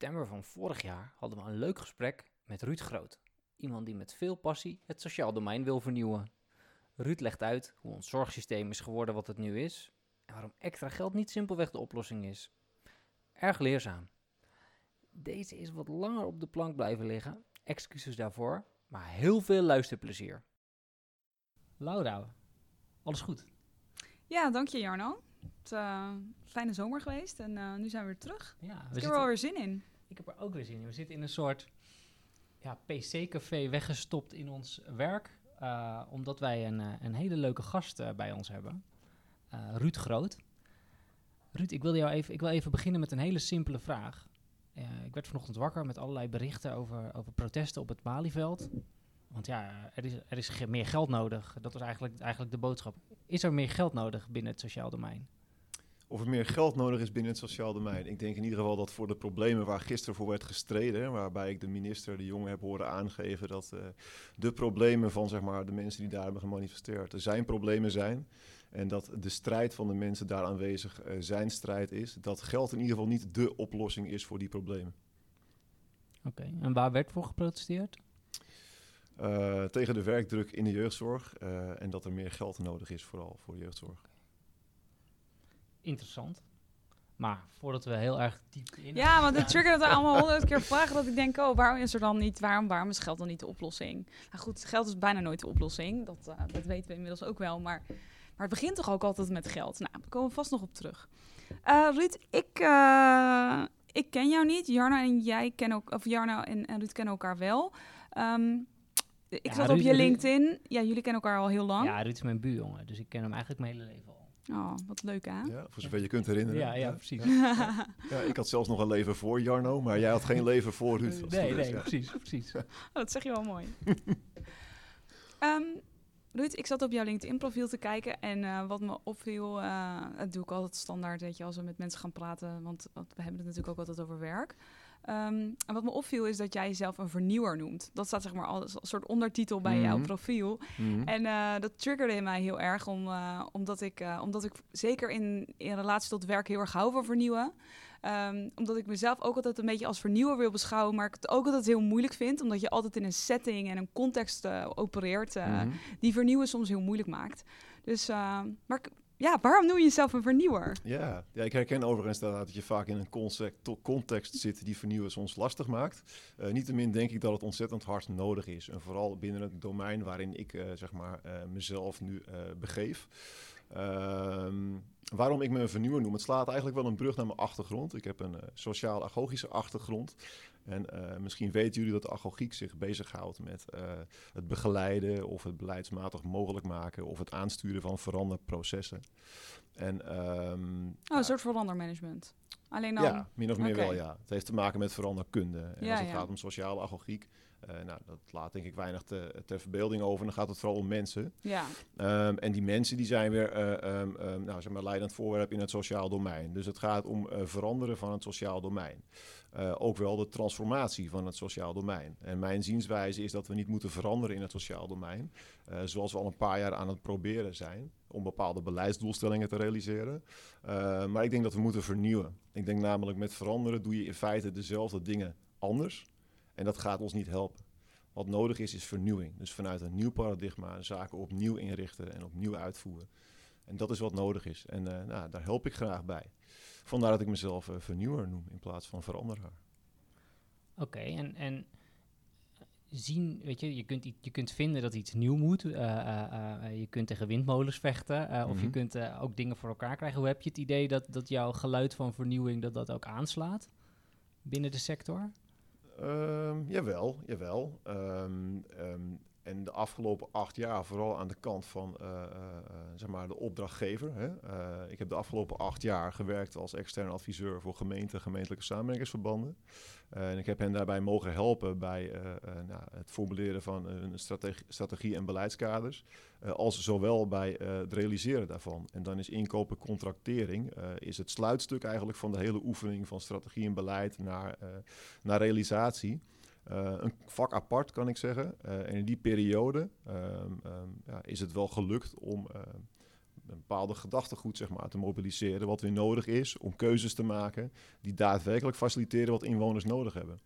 September van vorig jaar hadden we een leuk gesprek met Ruud Groot. Iemand die met veel passie het sociaal domein wil vernieuwen. Ruud legt uit hoe ons zorgsysteem is geworden wat het nu is en waarom extra geld niet simpelweg de oplossing is. Erg leerzaam. Deze is wat langer op de plank blijven liggen, excuses daarvoor, maar heel veel luisterplezier. Laura, alles goed? Ja, dank je Jarno. Het is eh, een fijne zomer geweest en eh, nu zijn we weer terug. Ja, we ik heb zitten- er wel weer zin in. Ik heb er ook weer zin in. We zitten in een soort ja, PC-café weggestopt in ons werk. eh, omdat wij een, eh, een hele leuke gast eh, bij ons hebben. Ruud Groot. Ruud, ik wil, jou even, ik wil even beginnen met een hele simpele vraag. Ik werd vanochtend wakker met allerlei berichten over, over protesten op het Malieveld. Want ja, er is, er is meer geld nodig. Dat was eigenlijk, eigenlijk de boodschap. Is er meer geld nodig binnen het sociaal domein? Of er meer geld nodig is binnen het sociaal domein. Ik denk in ieder geval dat voor de problemen waar gisteren voor werd gestreden, waarbij ik de minister, de jongen, heb horen aangeven dat eh, de problemen van zeg maar, de mensen die daar hebben gemanifesteerd, er zijn problemen zijn. En dat de strijd van de mensen daar aanwezig eh, zijn strijd is. Dat geld in ieder geval niet de oplossing is voor die problemen. Oké, en waar werd voor geprotesteerd? Eh, tegen de werkdruk in de jeugdzorg en dat er meer geld nodig is vooral voor de jeugdzorg. Interessant. Maar voordat we heel erg diep in... Ja, want het triggert er allemaal honderd keer vragen dat ik denk, oh, waarom is er dan niet, waarom, waarom is geld dan niet de oplossing? Nou goed, geld is bijna nooit de oplossing, dat, eh, dat weten we inmiddels ook wel, maar, maar het begint toch ook altijd met geld? Nou, daar komen we vast nog op terug. Eh Ruud, ik, eh, ik ken jou niet, Jarno en jij kennen ook, of Jarno en, en Ruud kennen elkaar wel. Ehm, ik Ja, zat op je LinkedIn, ja, jullie kennen elkaar al heel lang. Ja, Ruud is mijn buurjongen, dus ik ken hem eigenlijk mijn hele leven al. Oh, wat leuk hè? Ja, voor zover je kunt herinneren. Ja, ja, precies. Ja, ik had zelfs nog een leven voor Jarno, maar jij had geen leven voor Ruud. Nee, nee, ja. precies, precies. Oh, dat zeg je wel mooi. Ehm Ruud, ik zat op jouw LinkedIn-profiel te kijken en eh, wat me opviel, eh, dat doe ik altijd standaard, weet je, als we met mensen gaan praten, want, want we hebben het natuurlijk ook altijd over werk. Ehm, en wat me opviel is dat jij jezelf een vernieuwer noemt. Dat staat zeg maar als een soort ondertitel bij jouw Mhm. profiel. Mhm. En eh, dat triggerde in mij heel erg, om, eh, omdat, ik, eh, omdat ik zeker in, in relatie tot werk heel erg hou van vernieuwen. Ehm, omdat ik mezelf ook altijd een beetje als vernieuwer wil beschouwen, maar ik het ook altijd heel moeilijk vind, omdat je altijd in een setting en een context opereert Mhm. die vernieuwen soms heel moeilijk maakt. Dus, maar ik- ja, waarom noem je jezelf een vernieuwer? Ja, ja, ik herken overigens dat je vaak in een context zit die vernieuwen soms lastig maakt. Eh niettemin denk ik dat het ontzettend hard nodig is. En vooral binnen het domein waarin ik eh, zeg maar, eh, mezelf nu begeef. Ehm, waarom ik me een vernieuwer noem? Het slaat eigenlijk wel een brug naar mijn achtergrond. Ik heb een sociaal-agogische achtergrond. En eh, misschien weten jullie dat de agogiek zich bezighoudt met eh, het begeleiden of het beleidsmatig mogelijk maken of het aansturen van veranderprocessen. En, ehm, Oh, ja, een soort verandermanagement. Alleen dan... ja, min of meer wel, ja. Het heeft te maken met veranderkunde. En Ja, als het ja. gaat om sociale agogiek, eh, nou, dat laat denk ik weinig te, ter verbeelding over. Dan gaat het vooral om mensen. Ja, Ehm, en die mensen die zijn weer eh, ehm, ehm, nou, zeg maar, leidend voorwerp in het sociaal domein. Dus het gaat om eh, veranderen van het sociaal domein. Ook wel de transformatie van het sociaal domein. En mijn zienswijze is dat we niet moeten veranderen in het sociaal domein. zoals we al een paar jaar aan het proberen zijn. Om bepaalde beleidsdoelstellingen te realiseren. Maar ik denk dat we moeten vernieuwen. Ik denk namelijk met veranderen doe je in feite dezelfde dingen anders. En dat gaat ons niet helpen. Wat nodig is, is vernieuwing. Dus vanuit een nieuw paradigma zaken opnieuw inrichten en opnieuw uitvoeren. En dat is wat nodig is. En eh, nou, daar help ik graag bij. Vandaar dat ik mezelf eh, vernieuwer noem in plaats van veranderaar. Oké, en, en zien, weet je, je kunt, je kunt vinden dat iets nieuw moet. eh, je kunt tegen windmolens vechten. Of je Mhm. kunt ook dingen voor elkaar krijgen. Hoe heb je het idee dat, dat jouw geluid van vernieuwing dat dat ook aanslaat binnen de sector? Ehm, jawel, jawel. Ehm, ehm, en de afgelopen acht jaar, vooral aan de kant van eh, eh, eh, zeg maar de opdrachtgever. Hè? Ik heb de afgelopen acht jaar gewerkt als extern adviseur voor gemeenten, gemeentelijke samenwerkingsverbanden. En ik heb hen daarbij mogen helpen bij nou, het formuleren van een strategie, en beleidskaders. als zowel bij het realiseren daarvan. En dan is inkopen contractering is het sluitstuk eigenlijk van de hele oefening van strategie en beleid naar, naar realisatie. Eh, een vak apart, kan ik zeggen. Eh, en in die periode ehm, ehm, ja, is het wel gelukt om ehm, een bepaalde gedachtegoed zeg maar, te mobiliseren. Wat weer nodig is om keuzes te maken die daadwerkelijk faciliteren wat inwoners nodig hebben.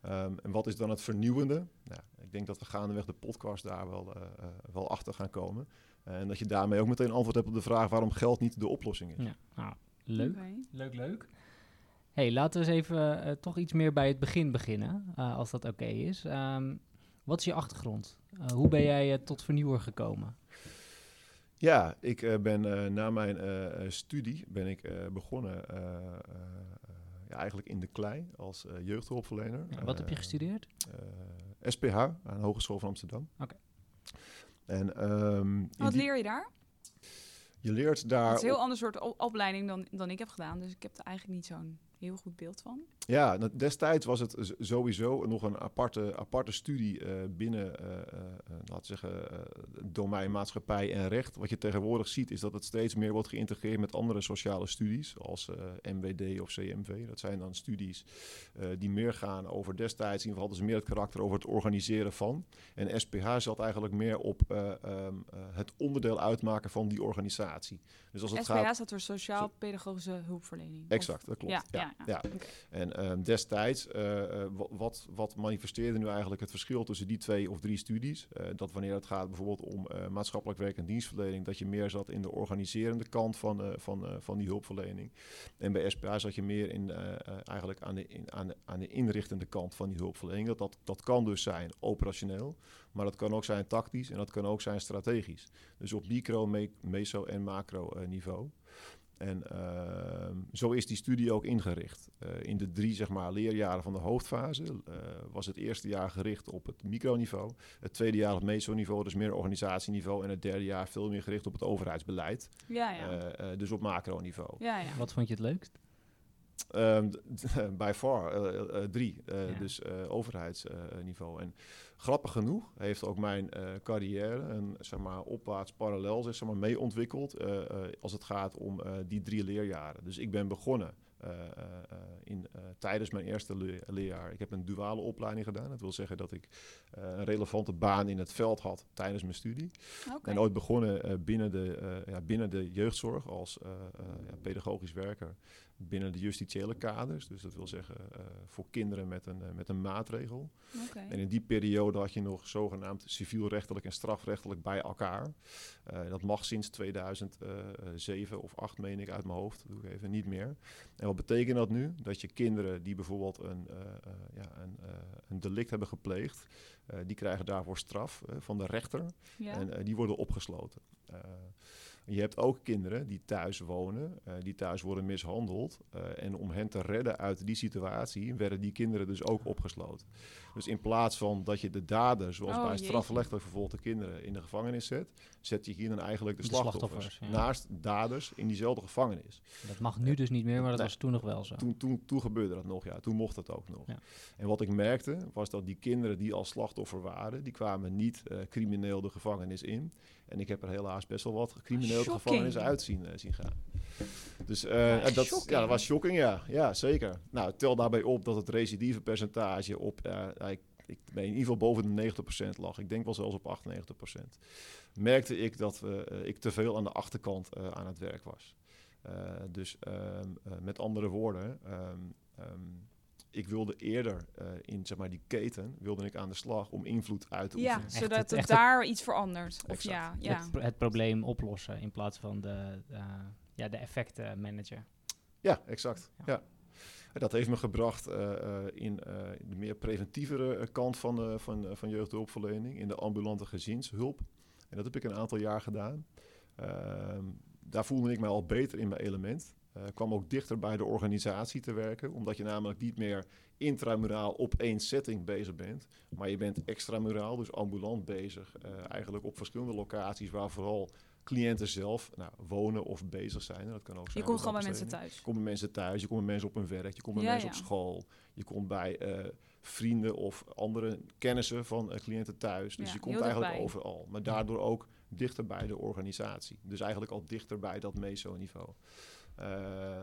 Ehm, en wat is dan het vernieuwende? Nou, ik denk dat we gaandeweg de podcast daar wel, eh, eh, wel achter gaan komen. en dat je daarmee ook meteen antwoord hebt op de vraag waarom geld niet de oplossing is. Ja, nou, leuk. Leuk, leuk. Hey, laten we eens even eh, toch iets meer bij het begin beginnen, eh, als dat oké is. Ehm, wat is je achtergrond? Eh, hoe ben jij eh, tot vernieuwer gekomen? Ja, ik eh, ben eh, na mijn studie ben ik eh, begonnen eh, eh, eh, ja, eigenlijk in de klei als eh, jeugdhulpverlener. Ja, wat heb je gestudeerd? eh, SPH aan de Hogeschool van Amsterdam. Oké. En ehm, Wat leer je daar? je leert daar. Het is een heel op- ander soort op- opleiding dan, dan ik heb gedaan. Dus ik heb er eigenlijk niet zo'n heel goed beeld van. Ja, nou, destijds was het sowieso nog een aparte, aparte studie eh, binnen, eh, laten zeggen, het domein maatschappij en recht. Wat je tegenwoordig ziet is dat het steeds meer wordt geïntegreerd met andere sociale studies, als MWD of CMV. Dat zijn dan studies die meer gaan over destijds, in ieder geval hadden ze meer het karakter over het organiseren van. En SPH zat eigenlijk meer op eh, ehm, eh, het onderdeel uitmaken van die organisatie. Dus als het SPH gaat... staat voor Sociaal-Pedagogische Hulpverlening. Exact, dat klopt. Ja, ja, ja. Ja. En ehm, destijds, eh, eh, wa- wat, wat manifesteerde nu eigenlijk het verschil tussen die twee of drie studies? Eh, dat wanneer het gaat bijvoorbeeld om maatschappelijk werk en dienstverlening, dat je meer zat in de organiserende kant van, van, van die hulpverlening. En bij SPA zat je meer in, eigenlijk aan de, in, aan, de, aan de inrichtende kant van die hulpverlening. Dat, dat, dat kan dus zijn operationeel, maar dat kan ook zijn tactisch en dat kan ook zijn strategisch. Dus op micro, me- meso en macro niveau. En ehm, zo is die studie ook ingericht. Eh, in de drie zeg maar, leerjaren van de hoofdfase eh, was het eerste jaar gericht op het microniveau. Het tweede jaar op het mesoniveau, dus meer organisatieniveau. En het derde jaar veel meer gericht op het overheidsbeleid. Ja, ja. Eh, eh, dus op macroniveau. ja, ja. Wat vond je het leukst? Ehm, by far, drie. eh, Ja. Dus eh, overheidsniveau. en grappig genoeg heeft ook mijn eh, carrière een zeg maar, opwaarts parallel zeg maar, mee ontwikkeld eh, eh, als het gaat om die drie leerjaren. Dus ik ben begonnen in, tijdens mijn eerste leer- leerjaar. Ik heb een duale opleiding gedaan. Dat wil zeggen dat ik een relevante baan in het veld had tijdens mijn studie. En ooit begonnen binnen, de, ja, binnen de jeugdzorg als ja, pedagogisch werker binnen de justitiële kaders. Dus dat wil zeggen eh, voor kinderen met een, eh, met een maatregel. En in die periode had je nog zogenaamd civielrechtelijk en strafrechtelijk bij elkaar. Eh, dat mag sinds 2007 of 8 meen ik uit mijn hoofd, doe ik even niet meer. En wat betekent dat nu? Dat je kinderen die bijvoorbeeld een, ja, een, een delict hebben gepleegd, die krijgen daarvoor straf van de rechter. Ja. En die worden opgesloten. Je hebt ook kinderen die thuis wonen, eh, die thuis worden mishandeld. eh, en om hen te redden uit die situatie, werden die kinderen dus ook opgesloten. Dus in plaats van dat je de dader, zoals Oh, bij strafrechtelijk vervolgde kinderen, in de gevangenis zet, zet je hier dan eigenlijk de, De slachtoffers, slachtoffers, ja. naast daders in diezelfde gevangenis. Dat mag nu dus niet meer, maar dat Nee. was toen nog wel zo. Toen, toen, toen gebeurde dat nog, ja. Toen mocht dat ook nog. Ja. En wat ik merkte, was dat die kinderen die als slachtoffer waren, die kwamen niet eh, crimineel de gevangenis in. En ik heb er helaas best wel wat crimineel de Shocking. gevangenis uit zien, eh, zien gaan. Dus eh, en dat, shocking. ja, dat was shocking, ja. Ja, zeker. Nou, tel daarbij op dat het recidivepercentage op, eh, ik, ik ben in ieder geval boven de 90% lag. Ik denk wel zelfs op 98%. Merkte ik dat we, ik te veel aan de achterkant aan het werk was. Dus ehm, eh, met andere woorden, ehm, ehm, ik wilde eerder eh, in zeg maar, die keten wilde ik aan de slag om invloed uit te ja, oefenen. Echt zodat het- het, echt het- daar iets verandert. Of ja, ja. Het, pro- het probleem oplossen in plaats van de, eh, ja, de effecten managen. Ja, exact. Ja. Ja. Dat heeft me gebracht uh, in uh, de meer preventievere kant van, uh, van, van jeugdhulpverlening, in de ambulante gezinshulp. En dat heb ik een aantal jaar gedaan. Ehm, daar voelde ik mij al beter in mijn element. Kwam ook dichter bij de organisatie te werken, omdat je namelijk niet meer intramuraal op één setting bezig bent, maar je bent extramuraal, dus ambulant bezig, eigenlijk op verschillende locaties waar vooral cliënten zelf nou, wonen of bezig zijn. dat kan ook zijn je komt gewoon bij mensen thuis. Je komt bij mensen thuis, je komt bij mensen op hun werk, je komt bij mensen op school. Je komt bij uh, vrienden of andere kennissen van cliënten thuis. Dus je komt eigenlijk overal. Maar daardoor ook dichter bij de organisatie. Dus eigenlijk al dichter bij dat meso-niveau. Uh,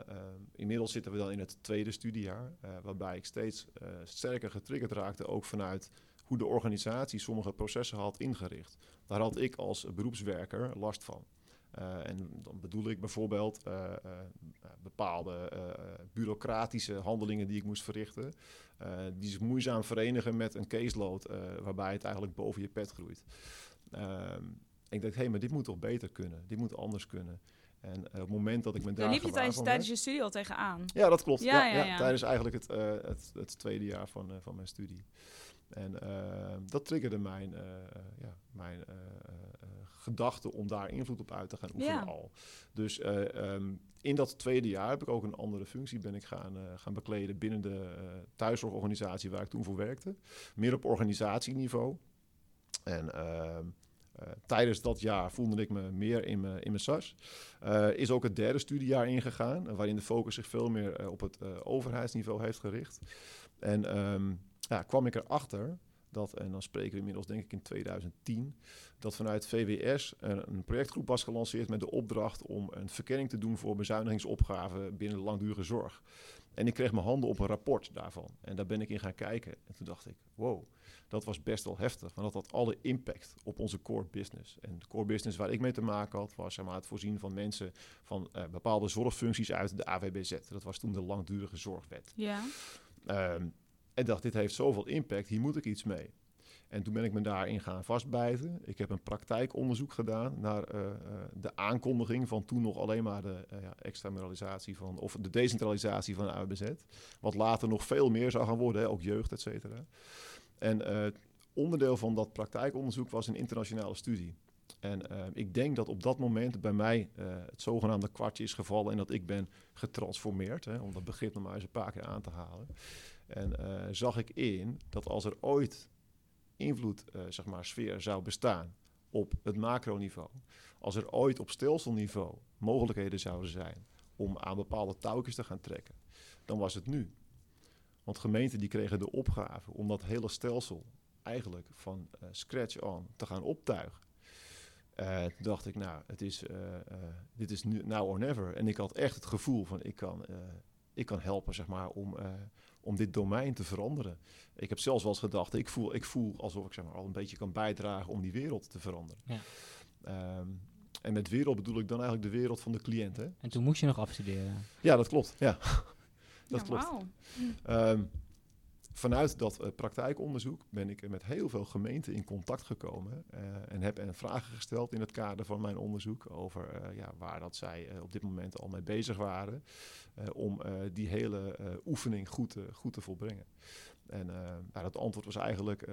inmiddels zitten we dan in het tweede studiejaar, waarbij ik steeds sterker getriggerd raakte, ook vanuit hoe de organisatie sommige processen had ingericht. Daar had ik als beroepswerker last van. En dan bedoel ik bijvoorbeeld bepaalde bureaucratische handelingen die ik moest verrichten, die zich moeizaam verenigen met een caseload waarbij het eigenlijk boven je pet groeit. Ehm, ik dacht, hé, hey, maar dit moet toch beter kunnen? Dit moet anders kunnen. En op het moment dat ik me daar. Daar liep je tijdens, tijdens je studie al tegenaan. Ja, dat klopt. Ja, ja, ja, tijdens eigenlijk het, het, het, tweede jaar van, van mijn studie. En uh, dat triggerde mijn, uh, ja, mijn uh, gedachte om daar invloed op uit te gaan oefenen al. Dus um, in dat tweede jaar heb ik ook een andere functie ben ik gaan, gaan bekleden binnen de thuiszorgorganisatie waar ik toen voor werkte. Meer op organisatieniveau. En ehm, tijdens dat jaar voelde ik me meer in mijn, in mijn sas. is ook het derde studiejaar ingegaan, waarin de focus zich veel meer op het overheidsniveau heeft gericht. En um, ja, kwam ik erachter dat, en dan spreken we inmiddels denk ik in 2010, dat vanuit VWS een, een, projectgroep was gelanceerd met de opdracht om een verkenning te doen voor bezuinigingsopgaven binnen de langdurige zorg. En ik kreeg mijn handen op een rapport daarvan. En daar ben ik in gaan kijken. En toen dacht ik, wow, dat was best wel heftig. Want dat had alle impact op onze core business. En de core business waar ik mee te maken had, was zeg maar, het voorzien van mensen van uh, bepaalde zorgfuncties uit de AWBZ. Dat was toen de langdurige zorgwet. Ja. Um, en dacht, dit heeft zoveel impact, hier moet ik iets mee. En toen ben ik me daarin gaan vastbijten. Ik heb een praktijkonderzoek gedaan naar uh, uh, de aankondiging van toen nog alleen maar de uh, ja, van, of de decentralisatie van de AWBZ. Wat later nog veel meer zou gaan worden, hè, ook jeugd, et cetera. En onderdeel van dat praktijkonderzoek was een internationale studie. En ik denk dat op dat moment bij mij het zogenaamde kwartje is gevallen en dat ik ben getransformeerd, hè, om dat begrip nog maar eens een paar keer aan te halen. En uh, zag ik in dat als er ooit invloed, uh, zeg maar, sfeer zou bestaan op het macroniveau, als er ooit op stelselniveau mogelijkheden zouden zijn om aan bepaalde touwtjes te gaan trekken, dan was het nu. Want gemeenten die kregen de opgave om dat hele stelsel eigenlijk van uh, scratch on te gaan optuigen. Uh, toen dacht ik, nou, het is, uh, dit is nu now or never. En ik had echt het gevoel van, ik kan, ik kan helpen, zeg maar, om, om dit domein te veranderen. Ik heb zelfs wel eens gedacht, ik voel, ik voel alsof ik zeg maar, al een beetje kan bijdragen om die wereld te veranderen. Ja. Um, en met wereld bedoel ik dan eigenlijk de wereld van de cliënt. Hè? En toen moest je nog afstuderen? Ja, dat klopt. Ja, dat klopt. Um, vanuit dat uh, praktijkonderzoek ben ik met heel veel gemeenten in contact gekomen uh, en heb en vragen gesteld in het kader van mijn onderzoek over uh, ja, waar dat zij op dit moment al mee bezig waren om die hele oefening goed, goed te volbrengen. En nou, dat antwoord was eigenlijk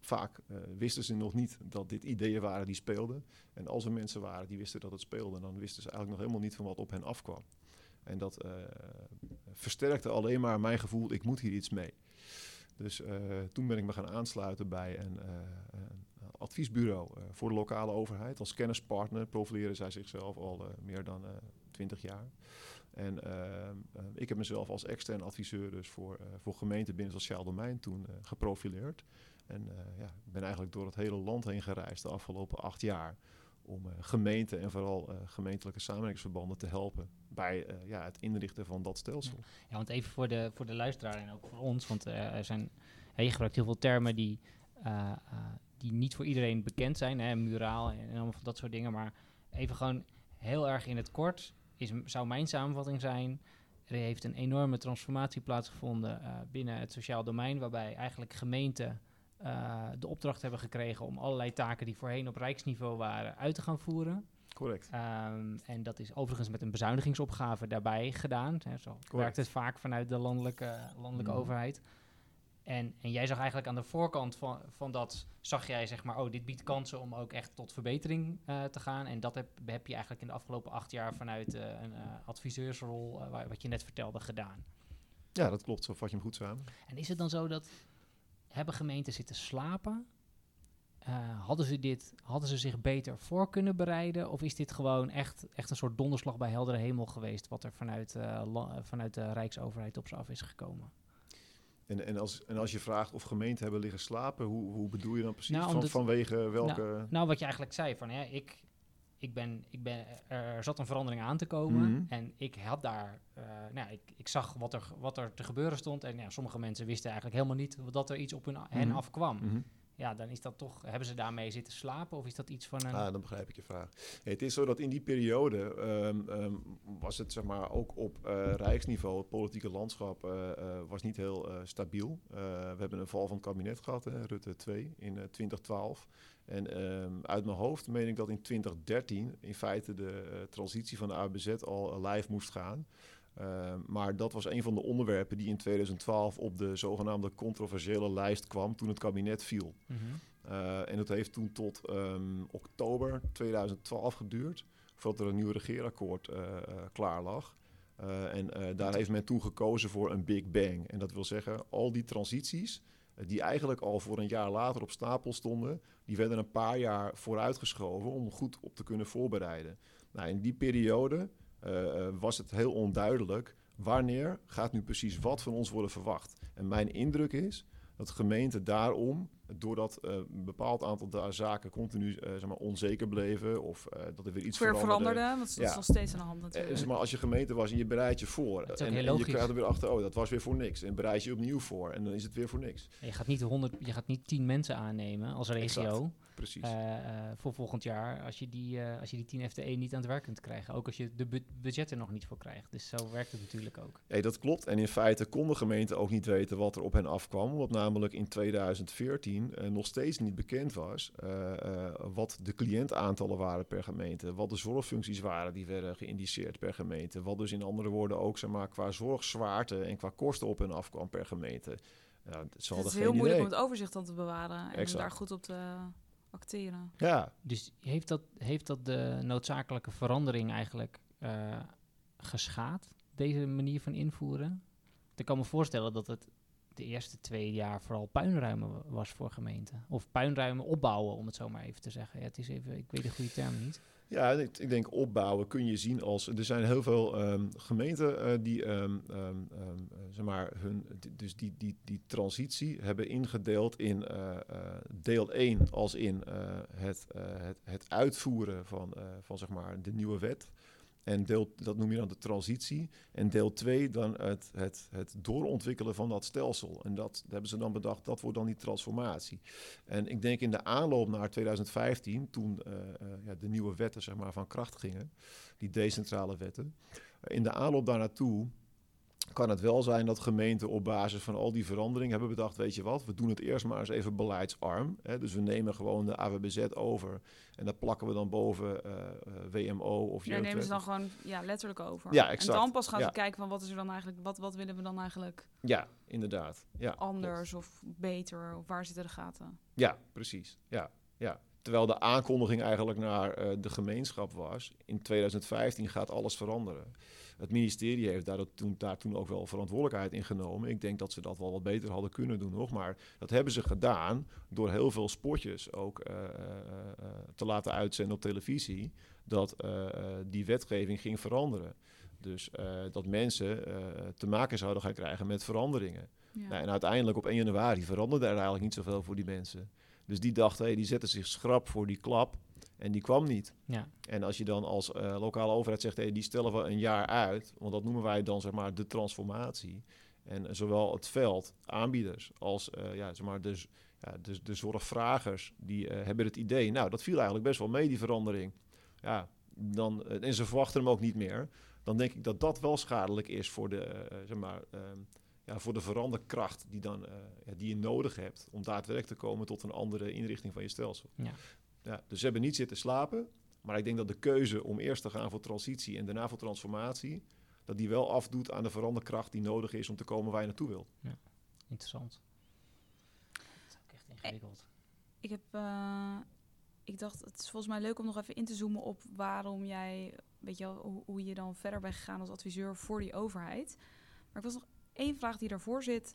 vaak wisten ze nog niet dat dit ideeën waren die speelden. En als er mensen waren die wisten dat het speelde, dan wisten ze eigenlijk nog helemaal niet van wat op hen afkwam. En dat versterkte alleen maar mijn gevoel, ik moet hier iets mee. Dus uh, toen ben ik me gaan aansluiten bij een, uh, een adviesbureau uh, voor de lokale overheid. Als kennispartner profileren zij zichzelf al meer dan twintig jaar. En ik heb mezelf als extern adviseur dus voor, voor gemeenten binnen het sociaal domein toen geprofileerd. En ja, ben eigenlijk door het hele land heen gereisd de afgelopen acht jaar om uh, gemeenten en vooral uh, gemeentelijke samenwerkingsverbanden te helpen bij uh, ja, het inrichten van dat stelsel. Ja, want even voor de, voor de luisteraar en ook voor ons, want er zijn, je gebruikt heel veel termen die, die niet voor iedereen bekend zijn, hè, muraal en, en allemaal van dat soort dingen, maar even gewoon heel erg in het kort is, zou mijn samenvatting zijn, er heeft een enorme transformatie plaatsgevonden binnen het sociaal domein, waarbij eigenlijk gemeenten uh, de opdracht hebben gekregen om allerlei taken die voorheen op rijksniveau waren uit te gaan voeren. Correct. Ehm, en dat is overigens met een bezuinigingsopgave daarbij gedaan. Hè, zo werkt het vaak vanuit de landelijke, landelijke Mhm. overheid. En, en jij zag eigenlijk aan de voorkant van, van dat, zag jij zeg maar, oh, dit biedt kansen om ook echt tot verbetering eh, te gaan. En dat heb, heb je eigenlijk in de afgelopen acht jaar vanuit eh, een eh, adviseursrol, eh, wat je net vertelde, gedaan. Ja, dat klopt. Zo vat je hem goed samen. En is het dan zo dat hebben gemeenten zitten slapen? Eh, hadden, ze dit, hadden ze zich beter voor kunnen bereiden? Of is dit gewoon echt, echt een soort donderslag bij heldere hemel geweest... wat er vanuit, eh, vanuit de Rijksoverheid op ze af is gekomen? En, en, als, en als je vraagt of gemeenten hebben liggen slapen, hoe, hoe bedoel je dan precies? Nou, Van, vanwege welke... Nou, wat je eigenlijk zei, van, ja, ik, ik ben, ik ben, er zat een verandering aan te komen... Mhm. en ik had daar... eh, nou, ik, ik zag wat er, wat er te gebeuren stond... en ja, sommige mensen wisten eigenlijk helemaal niet... dat er iets op hun, hen Mhm. afkwam. Mhm. Ja, dan is dat toch... Hebben ze daarmee zitten slapen? Of is dat iets van een... Ah, dan begrijp ik je vraag. Het is zo dat in die periode ehm, ehm, was het zeg maar ook op eh, rijksniveau, het politieke landschap eh, eh, was niet heel stabiel. We hebben een val van het kabinet gehad, Rutte 2 in eh, 2012. En ehm, uit mijn hoofd meen ik dat in 2013 in feite de transitie van de ABZ al live moest gaan. Ehm, maar dat was een van de onderwerpen die in 2012 op de zogenaamde controversiële lijst kwam toen het kabinet viel. Mhm. Uh, en dat heeft toen tot um, oktober 2012 geduurd, voordat er een nieuw regeerakkoord uh, klaar lag. En daar heeft men toen gekozen voor een Big Bang. En dat wil zeggen, al die transities, die eigenlijk al voor een jaar later op stapel stonden, die werden een paar jaar vooruitgeschoven om goed op te kunnen voorbereiden. Nou, in die periode uh, was het heel onduidelijk wanneer gaat nu precies wat van ons worden verwacht. En mijn indruk is dat gemeenten daarom, doordat uh, een bepaald aantal zaken continu uh, zeg maar, onzeker bleven of uh, dat er weer iets Weer veranderde. veranderde, want dat is nog steeds aan de hand natuurlijk. zeg maar, als je gemeente was en je bereidt je voor en, en je krijgt er weer achter, oh dat was weer voor niks. En bereid je opnieuw voor en dan is het weer voor niks. Je gaat niet, 100, je gaat niet 10 mensen aannemen als regio. Exact. Precies. Uh, uh, voor volgend jaar als je, die, uh, als je die 10 FTE niet aan het werk kunt krijgen. Ook als je de bu budget er nog niet voor krijgt. Dus zo werkt het natuurlijk ook. Hey, dat klopt. En in feite kon de gemeente ook niet weten wat er op hen afkwam. Omdat namelijk in 2014 uh, nog steeds niet bekend was uh, wat de cliëntaantallen waren per gemeente. Wat de zorgfuncties waren die werden geïndiceerd per gemeente. Wat dus in andere woorden ook zeg maar, qua zorgzwaarte en qua kosten op hen afkwam per gemeente. Ja, het, het is heel moeilijk om het overzicht dan te bewaren en exact. om daar goed op te acteren. Ja. Dus heeft dat, heeft dat de noodzakelijke verandering eigenlijk uh, geschaad, deze manier van invoeren? Ik kan me voorstellen dat het de eerste twee jaar vooral puinruimen was voor gemeenten. Of puinruimen opbouwen, om het zo maar even te zeggen. Ja, het is even, ik weet de goede term niet. Ja, ik, denk opbouwen kun je zien als... Er zijn heel veel um, gemeenten uh, die, um, um, zeg maar, hun, dus die, die, die transitie hebben ingedeeld in uh, uh, deel 1 als in het, het, het uitvoeren van, van zeg maar, de nieuwe wet. En deel, dat noem je dan de transitie. En deel 2 dan het, het, het doorontwikkelen van dat stelsel. En dat hebben ze dan bedacht, dat wordt dan die transformatie. En ik denk in de aanloop naar 2015, toen uh, uh, ja, de nieuwe wetten zeg maar, van kracht gingen, die decentrale wetten. in de aanloop daar naartoe kan het wel zijn dat gemeenten op basis van al die veranderingen hebben bedacht, weet je wat, we doen het eerst maar eens even beleidsarm. Hè? Dus we nemen gewoon de AWBZ over en daar plakken we dan boven uh, uh, WMO of Ja, nemen ze dan gewoon ja, letterlijk over. Ja, exact. En dan pas gaan ja. ze kijken van wat is er dan eigenlijk, wat, wat willen we dan eigenlijk ja, inderdaad. Ja, anders of beter of waar zitten de gaten? Ja, precies. Ja, ja. Terwijl de aankondiging eigenlijk naar uh, de gemeenschap was, in 2015 gaat alles veranderen. Het ministerie heeft daar toen, daar toen ook wel verantwoordelijkheid in genomen. Ik denk dat ze dat wel wat beter hadden kunnen doen nog. Maar dat hebben ze gedaan door heel veel spotjes ook uh, uh, te laten uitzenden op televisie. Dat die wetgeving ging veranderen. Dus dat mensen te maken zouden gaan krijgen met veranderingen. Ja. Nou, en uiteindelijk op 1 januari veranderde er eigenlijk niet zoveel voor die mensen. Dus die dachten, hey, die zetten zich schrap voor die klap. En die kwam niet. Ja. En als je dan als uh, lokale overheid zegt, hey, die stellen we een jaar uit, want dat noemen wij dan zeg maar de transformatie. En zowel het veld, aanbieders, als uh, ja, zeg maar de, ja, de, de zorgvragers, die uh, hebben het idee, nou, dat viel eigenlijk best wel mee, die verandering. Ja, dan, en ze verwachten hem ook niet meer. Dan denk ik dat dat wel schadelijk is voor de, zeg maar, ja, voor de veranderkracht die, dan, ja, die je nodig hebt om daadwerkelijk te komen tot een andere inrichting van je stelsel. Ja. Ja, dus ze hebben niet zitten slapen. Maar ik denk dat de keuze om eerst te gaan voor transitie en daarna voor transformatie, dat die wel afdoet aan de veranderkracht die nodig is om te komen waar je naartoe wil. Interessant. Dat is ook echt ingewikkeld. Ik heb, eh, ik dacht, het is volgens mij leuk om nog even in te zoomen op waarom jij, weet je wel, hoe, hoe je dan verder bent gegaan als adviseur voor die overheid. Maar ik was nog één vraag die daarvoor zit.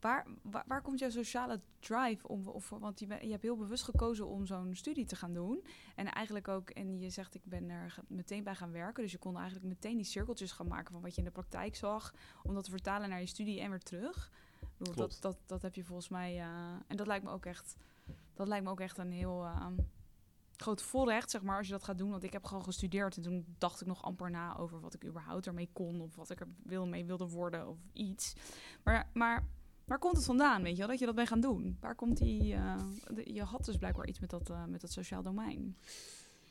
Waar, waar, waar komt jouw sociale drive om? Of, want je, ben- je hebt heel bewust gekozen om zo'n studie te gaan doen. En eigenlijk ook, en je zegt ik ben er meteen bij gaan werken. Dus je kon eigenlijk meteen die cirkeltjes gaan maken van wat je in de praktijk zag. Om dat te vertalen naar je studie en weer terug. Bedoel, dat, dat, dat heb je volgens mij. eh, en dat lijkt me ook echt. Dat lijkt me ook echt een heel eh, groot voorrecht, zeg maar, als je dat gaat doen. Want ik heb gewoon gestudeerd en toen dacht ik nog amper na over wat ik überhaupt ermee kon. Of wat ik er wil mee wilde worden of iets. Maar, maar waar komt het vandaan, weet je wel, dat je dat bent gaan doen? Waar komt die... eh, je had dus blijkbaar iets met dat, eh, met dat sociaal domein.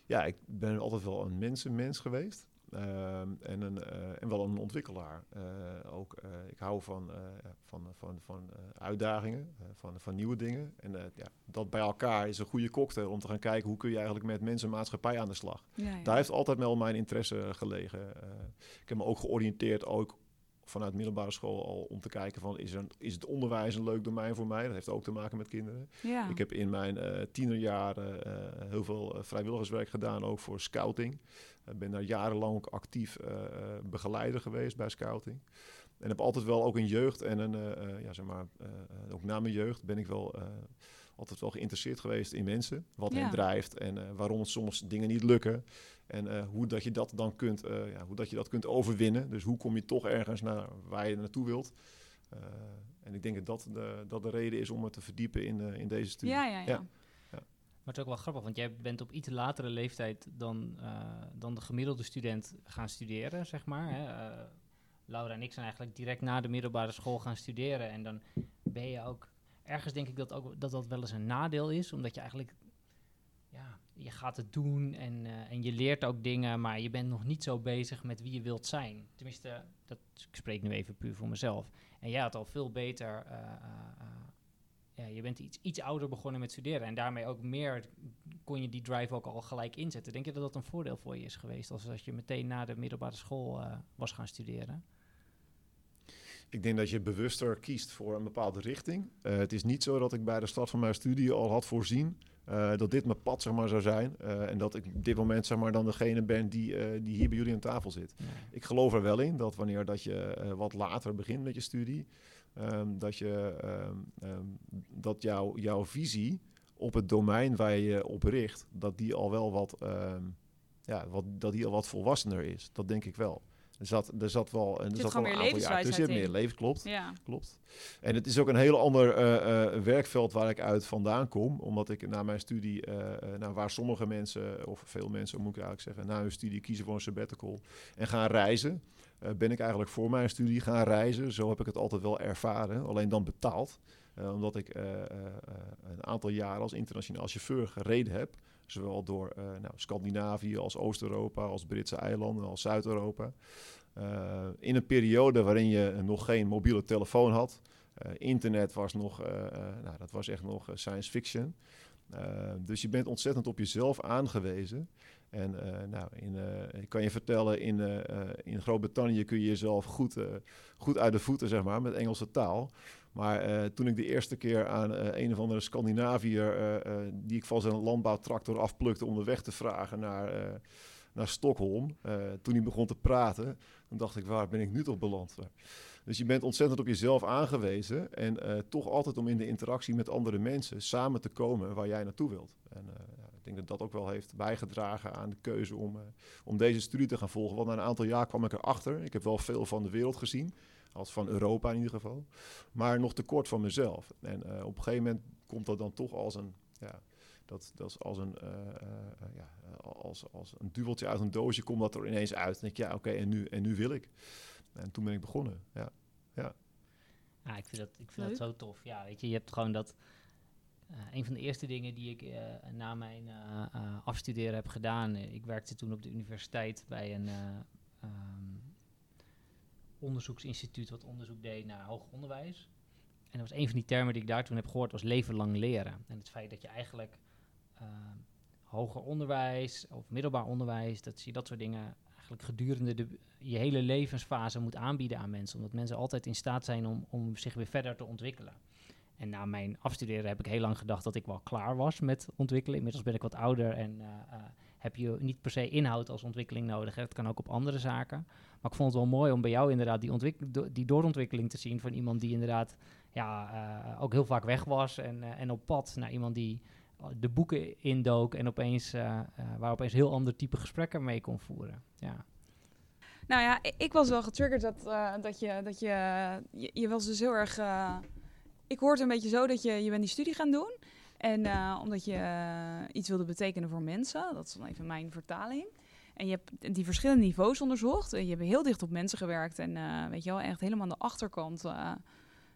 Ja, ik ben altijd wel een mensenmens geweest. Ehm, en, een, eh, en wel een ontwikkelaar. Eh, ook, eh, ik hou van, van, van, van uitdagingen, van, van nieuwe dingen. En ja, dat bij elkaar is een goede cocktail om te gaan kijken hoe kun je eigenlijk met mensen en maatschappij aan de slag. Ja, ja. Daar heeft altijd wel mijn interesse gelegen. Ik heb me ook georiënteerd, ook vanuit middelbare school al, om te kijken van is, er, is het onderwijs een leuk domein voor mij? Dat heeft ook te maken met kinderen. ja. Ik heb in mijn eh tienerjaren eh, heel veel eh, vrijwilligerswerk gedaan, ook voor scouting. Ik ben daar jarenlang ook actief begeleider geweest bij scouting. En heb altijd wel ook een jeugd en een, eh, eh, ja zeg maar, eh, ook na mijn jeugd ben ik wel eh, altijd wel geïnteresseerd geweest in mensen. Wat Ja. hen drijft en eh, waarom het soms dingen niet lukken. En eh, hoe dat je dat dan kunt, eh, ja, hoe dat je dat kunt overwinnen. Dus hoe kom je toch ergens naar waar je naartoe wilt. Eh, en ik denk dat dat de, dat de reden is om me te verdiepen in, eh, in deze studie. ja, ja, ja. Ja. Maar het is ook wel grappig, want jij bent op iets latere leeftijd dan, eh, dan de gemiddelde student gaan studeren, zeg maar. Hè. Eh, Laura en ik zijn eigenlijk direct na de middelbare school gaan studeren. En dan ben je ook... Ergens denk ik dat ook, dat, dat wel eens een nadeel is, omdat je eigenlijk... Ja, je gaat het doen en, eh, en je leert ook dingen, maar je bent nog niet zo bezig met wie je wilt zijn. Tenminste, dat, ik spreek nu even puur voor mezelf. En jij had al veel beter... eh, eh, ja, je bent iets, iets ouder begonnen met studeren en daarmee ook meer kon je die drive ook al gelijk inzetten. Denk je dat dat een voordeel voor je is geweest als, als je meteen na de middelbare school was gaan studeren? Ik denk dat je bewuster kiest voor een bepaalde richting. Eh, het is niet zo dat ik bij de start van mijn studie al had voorzien eh, dat dit mijn pad zeg maar, zou zijn. Eh, en dat ik op dit moment zeg maar, dan degene ben die, die hier bij jullie aan tafel zit. Ja. Ik geloof er wel in dat wanneer dat je wat later begint met je studie, ehm, dat, je, ehm, ehm, dat jouw jouw visie op het domein waar je je op richt, dat die al wel wat, ja, wat, dat die al wat volwassener is. Dat denk ik wel. Er zat, er zat wel, en er zat wel een aantal jaar. Er zit meer leven, klopt Ja, klopt. En het is ook een heel ander eh, eh, werkveld waar ik uit vandaan kom. Omdat ik na mijn studie, nou, waar sommige mensen, of veel mensen moet ik eigenlijk zeggen, na hun studie kiezen voor een sabbatical en gaan reizen. ben ik eigenlijk voor mijn studie gaan reizen. Zo heb ik het altijd wel ervaren, alleen dan betaald. Omdat ik een aantal jaren als internationaal chauffeur gereden heb. Zowel door eh, nou, Scandinavië als Oost-Europa, als Britse eilanden, als Zuid-Europa. Eh, in een periode waarin je nog geen mobiele telefoon had. Eh, internet was nog, nou, dat was echt nog science fiction. Eh, dus je bent ontzettend op jezelf aangewezen. En eh, nou, in, eh, ik kan je vertellen, in, in Groot-Brittannië kun je jezelf goed, goed uit de voeten, zeg maar, met Engelse taal. Maar toen ik de eerste keer aan een of andere Scandinaviër, die ik van zijn landbouwtractor afplukte om de weg te vragen naar, naar Stockholm, toen hij begon te praten, dan dacht ik, waar ben ik nu toch beland? Dus je bent ontzettend op jezelf aangewezen en eh, toch altijd om in de interactie met andere mensen samen te komen waar jij naartoe wilt. En eh, ik denk dat dat ook wel heeft bijgedragen aan de keuze om, eh, om deze studie te gaan volgen. Want na een aantal jaar kwam ik erachter. Ik heb wel veel van de wereld gezien, als van Europa in ieder geval, maar nog te kort van mezelf. En op een gegeven moment komt dat dan toch als een, ja, dat, dat is als een, eh, ja, als, als een duveltje uit een doosje komt dat er ineens uit. En denk ik, ja, oké, en, nu, en nu wil ik. En toen ben ik begonnen, ja. Ja, ik vind, dat, ik vind Leuk. dat zo tof. Ja, weet je, je hebt gewoon dat... eh, een van de eerste dingen die ik eh, na mijn eh, eh, afstuderen heb gedaan... ik werkte toen op de universiteit bij een eh, ehm, onderzoeksinstituut... wat onderzoek deed naar hoger onderwijs. En dat was een van die termen die ik daar toen heb gehoord... was leven lang leren. En het feit dat je eigenlijk... ehm, hoger onderwijs of middelbaar onderwijs, dat je dat soort dingen eigenlijk gedurende de, je hele levensfase moet aanbieden aan mensen. Omdat mensen altijd in staat zijn om, om zich weer verder te ontwikkelen. En na mijn afstuderen heb ik heel lang gedacht dat ik wel klaar was met ontwikkelen. Inmiddels ben ik wat ouder en uh, uh, heb je niet per se inhoud als ontwikkeling nodig. Het kan ook op andere zaken. Maar ik vond het wel mooi om bij jou inderdaad die, die doorontwikkeling te zien van iemand die inderdaad ja, uh, ook heel vaak weg was en, en op pad naar iemand die de boeken indook en opeens, waar opeens heel ander type gesprekken mee kon voeren. Ja. Nou ja, ik was wel getriggerd dat, dat, je, dat je, je, was dus heel erg ik hoor het een beetje zo dat je, je bent die studie gaan doen. En uh, omdat je uh, iets wilde betekenen voor mensen. Dat is dan even mijn vertaling. En je hebt die verschillende niveaus onderzocht. En je hebt heel dicht op mensen gewerkt. En uh, weet je wel, echt helemaal aan de achterkant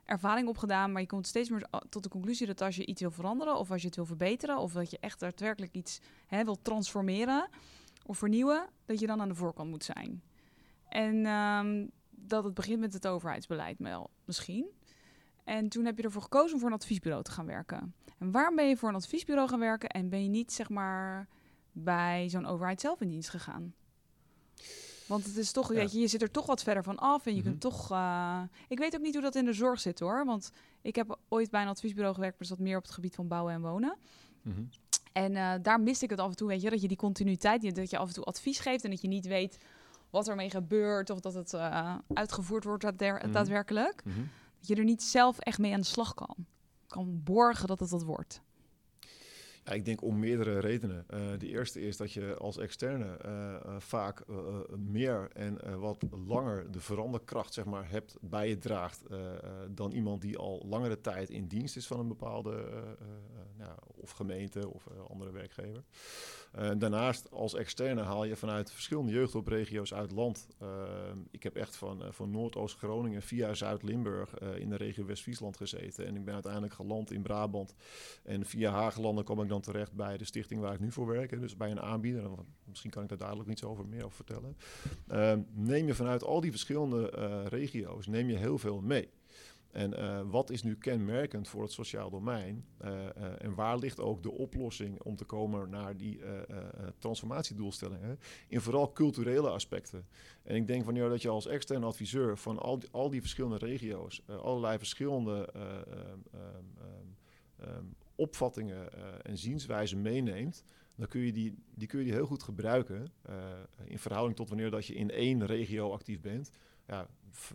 ervaring opgedaan. Maar je komt steeds meer tot de conclusie dat als je iets wil veranderen... of als je het wil verbeteren... of dat je echt daadwerkelijk iets hè, wil transformeren of vernieuwen... dat je dan aan de voorkant moet zijn. En um, dat het begint met het overheidsbeleid wel, misschien... En toen heb je ervoor gekozen om voor een adviesbureau te gaan werken. En waarom ben je voor een adviesbureau gaan werken en ben je niet zeg maar bij zo'n overheid zelf in dienst gegaan? Want het is toch, ja. weet je, je zit er toch wat verder van af en je mm -hmm. kunt toch. Uh, ik weet ook niet hoe dat in de zorg zit hoor. Want ik heb ooit bij een adviesbureau gewerkt, maar dat meer op het gebied van bouwen en wonen. Mm -hmm. En uh, daar miste ik het af en toe, weet je, dat je die continuïteit, dat je af en toe advies geeft en dat je niet weet wat ermee gebeurt of dat het uh, uitgevoerd wordt daadwer mm -hmm. daadwerkelijk. Dat je er niet zelf echt mee aan de slag kan. Kan borgen dat het dat wordt. Ja, ik denk om meerdere redenen. Uh, de eerste is dat je als externe uh, uh, vaak meer en wat langer de veranderkracht zeg maar, hebt bij je draagt dan iemand die al langere tijd in dienst is van een bepaalde nou, of gemeente of andere werkgever. Daarnaast als externe haal je vanuit verschillende jeugdhulpregio's uit land. ik heb echt van, van Noordoost-Groningen via Zuid-Limburg in de regio West-Friesland gezeten. En ik ben uiteindelijk geland in Brabant. En via Haaglanden kwam ik dan terecht bij de stichting waar ik nu voor werk. Dus bij een aanbieder. Misschien kan ik daar dadelijk iets over meer over vertellen. Uh, neem je vanuit al die verschillende regio's neem je heel veel mee. En uh, wat is nu kenmerkend voor het sociaal domein? Uh, uh, en waar ligt ook de oplossing om te komen naar die transformatiedoelstellingen? In vooral culturele aspecten. En ik denk wanneer dat je als externe adviseur van al die, al die verschillende regio's allerlei verschillende um, opvattingen uh, en zienswijzen meeneemt, dan kun je die, die, kun je die heel goed gebruiken in verhouding tot wanneer dat je in één regio actief bent. Ja,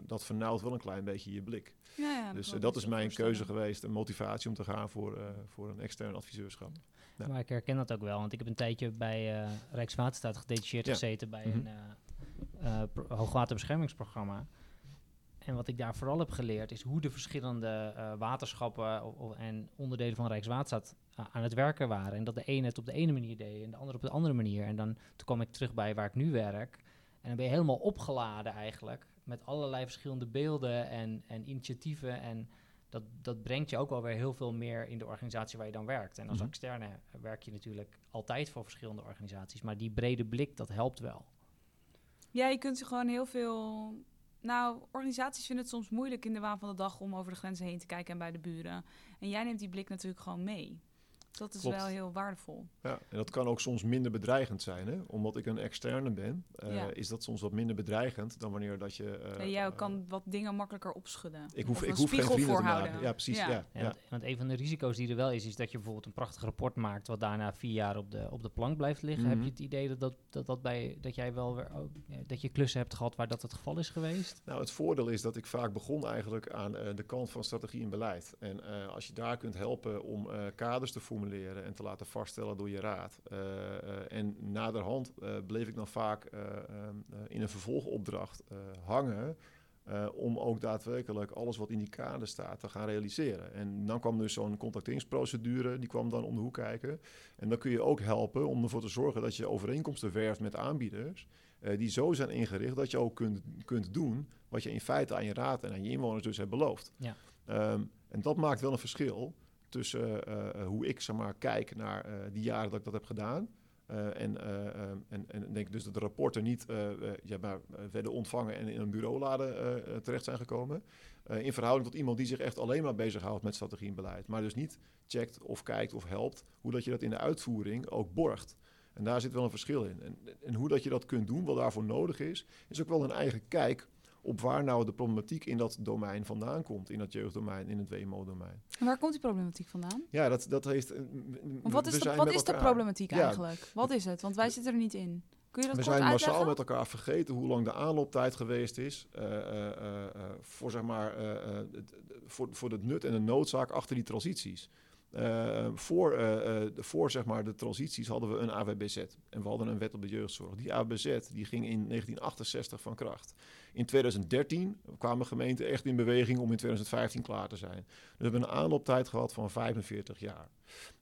dat vernauwt wel een klein beetje je blik. Ja, ja, dus dat is mijn keuze geweest, een motivatie om te gaan voor, voor een extern adviseurschap. Ja. Maar ik herken dat ook wel, want ik heb een tijdje bij Rijkswaterstaat gedetacheerd ja. gezeten bij mm -hmm. een hoogwaterbeschermingsprogramma. En wat ik daar vooral heb geleerd is hoe de verschillende uh, waterschappen of, of, en onderdelen van Rijkswaterstaat uh, aan het werken waren. En dat de ene het op de ene manier deed en de andere op de andere manier. En dan toen kwam ik terug bij waar ik nu werk. En dan ben je helemaal opgeladen eigenlijk met allerlei verschillende beelden en, en initiatieven. En dat, dat brengt je ook wel weer heel veel meer in de organisatie waar je dan werkt. En als mm -hmm. externe werk je natuurlijk altijd voor verschillende organisaties. Maar die brede blik, dat helpt wel. Ja, je kunt gewoon heel veel nou, organisaties vinden het soms moeilijk in de waan van de dag om over de grenzen heen te kijken en bij de buren. En jij neemt die blik natuurlijk gewoon mee. Dat is Klopt. wel heel waardevol. Ja, en dat kan ook soms minder bedreigend zijn. Hè? Omdat ik een externe ben, uh, ja. is dat soms wat minder bedreigend dan wanneer dat je... Uh, nee, jij kan wat dingen makkelijker opschudden. Ik hoef, ik hoef geen vrienden te maken. Ja, precies. Ja. Ja, ja. Want, want, een van de risico's die er wel is, is dat je bijvoorbeeld een prachtig rapport maakt... wat daarna vier jaar op de, op de plank blijft liggen. Mm -hmm. Heb je het idee dat, dat, dat, dat, bij, dat jij wel weer... Ook, dat je klussen hebt gehad waar dat het geval is geweest? Nou, het voordeel is dat ik vaak begon eigenlijk aan uh, de kant van strategie en beleid. En als je daar kunt helpen om kaders te formuleren en te laten vaststellen door je raad. Uh, uh, en naderhand uh, bleef ik dan vaak in een vervolgopdracht hangen. om ook daadwerkelijk alles wat in die kader staat te gaan realiseren. En dan kwam dus zo'n contacteringsprocedure, die kwam dan om de hoek kijken. En dan kun je ook helpen om ervoor te zorgen dat je overeenkomsten werft met aanbieders. die zo zijn ingericht dat je ook kunt, kunt doen wat je in feite aan je raad en aan je inwoners dus hebt beloofd. Ja. Um, en dat maakt wel een verschil tussen uh, hoe ik zeg maar, kijk naar uh, die jaren dat ik dat heb gedaan. En, en, en denk dus dat de rapporten niet ja, maar, werden ontvangen en in een bureaulade terecht zijn gekomen. in verhouding tot iemand die zich echt alleen maar bezighoudt met strategie en beleid. Maar dus niet checkt of kijkt of helpt hoe dat je dat in de uitvoering ook borgt. En daar zit wel een verschil in. En, en hoe dat je dat kunt doen, wat daarvoor nodig is, is ook wel een eigen kijk op waar nou de problematiek in dat domein vandaan komt. In dat jeugddomein, in het WMO-domein. En waar komt die problematiek vandaan? Ja, dat, dat heeft... wat is, de, wat is de problematiek eigenlijk? Wat is het? Want wij zitten er niet in. Kun je dat We zijn massaal met elkaar vergeten hoe lang de aanlooptijd geweest is... Uh, uh, uh, voor, zeg maar, voor, voor het nut en de noodzaak achter die transities. Uh, voor, uh, voor zeg maar, de transities hadden we een AWBZ en we hadden een wet op de jeugdzorg. Die AWBZ die ging in 1968 van kracht. In 2013 kwamen gemeenten echt in beweging om in 2015 klaar te zijn. Dus we hebben een aanlooptijd gehad van 45 jaar.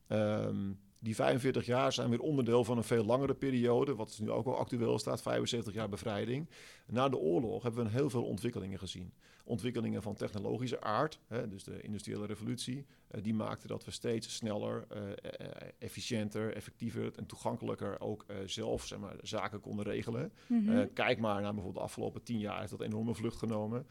Um, die 45 jaar zijn weer onderdeel van een veel langere periode, wat nu ook al actueel staat, 75 jaar bevrijding. Na de oorlog hebben we heel veel ontwikkelingen gezien. Ontwikkelingen van technologische aard, hè, dus de industriële revolutie, uh, die maakte dat we steeds sneller, uh, efficiënter, effectiever en toegankelijker ook zelf zeg maar, zaken konden regelen. Mm -hmm. kijk maar naar bijvoorbeeld de afgelopen tien jaar heeft dat enorme vlucht genomen.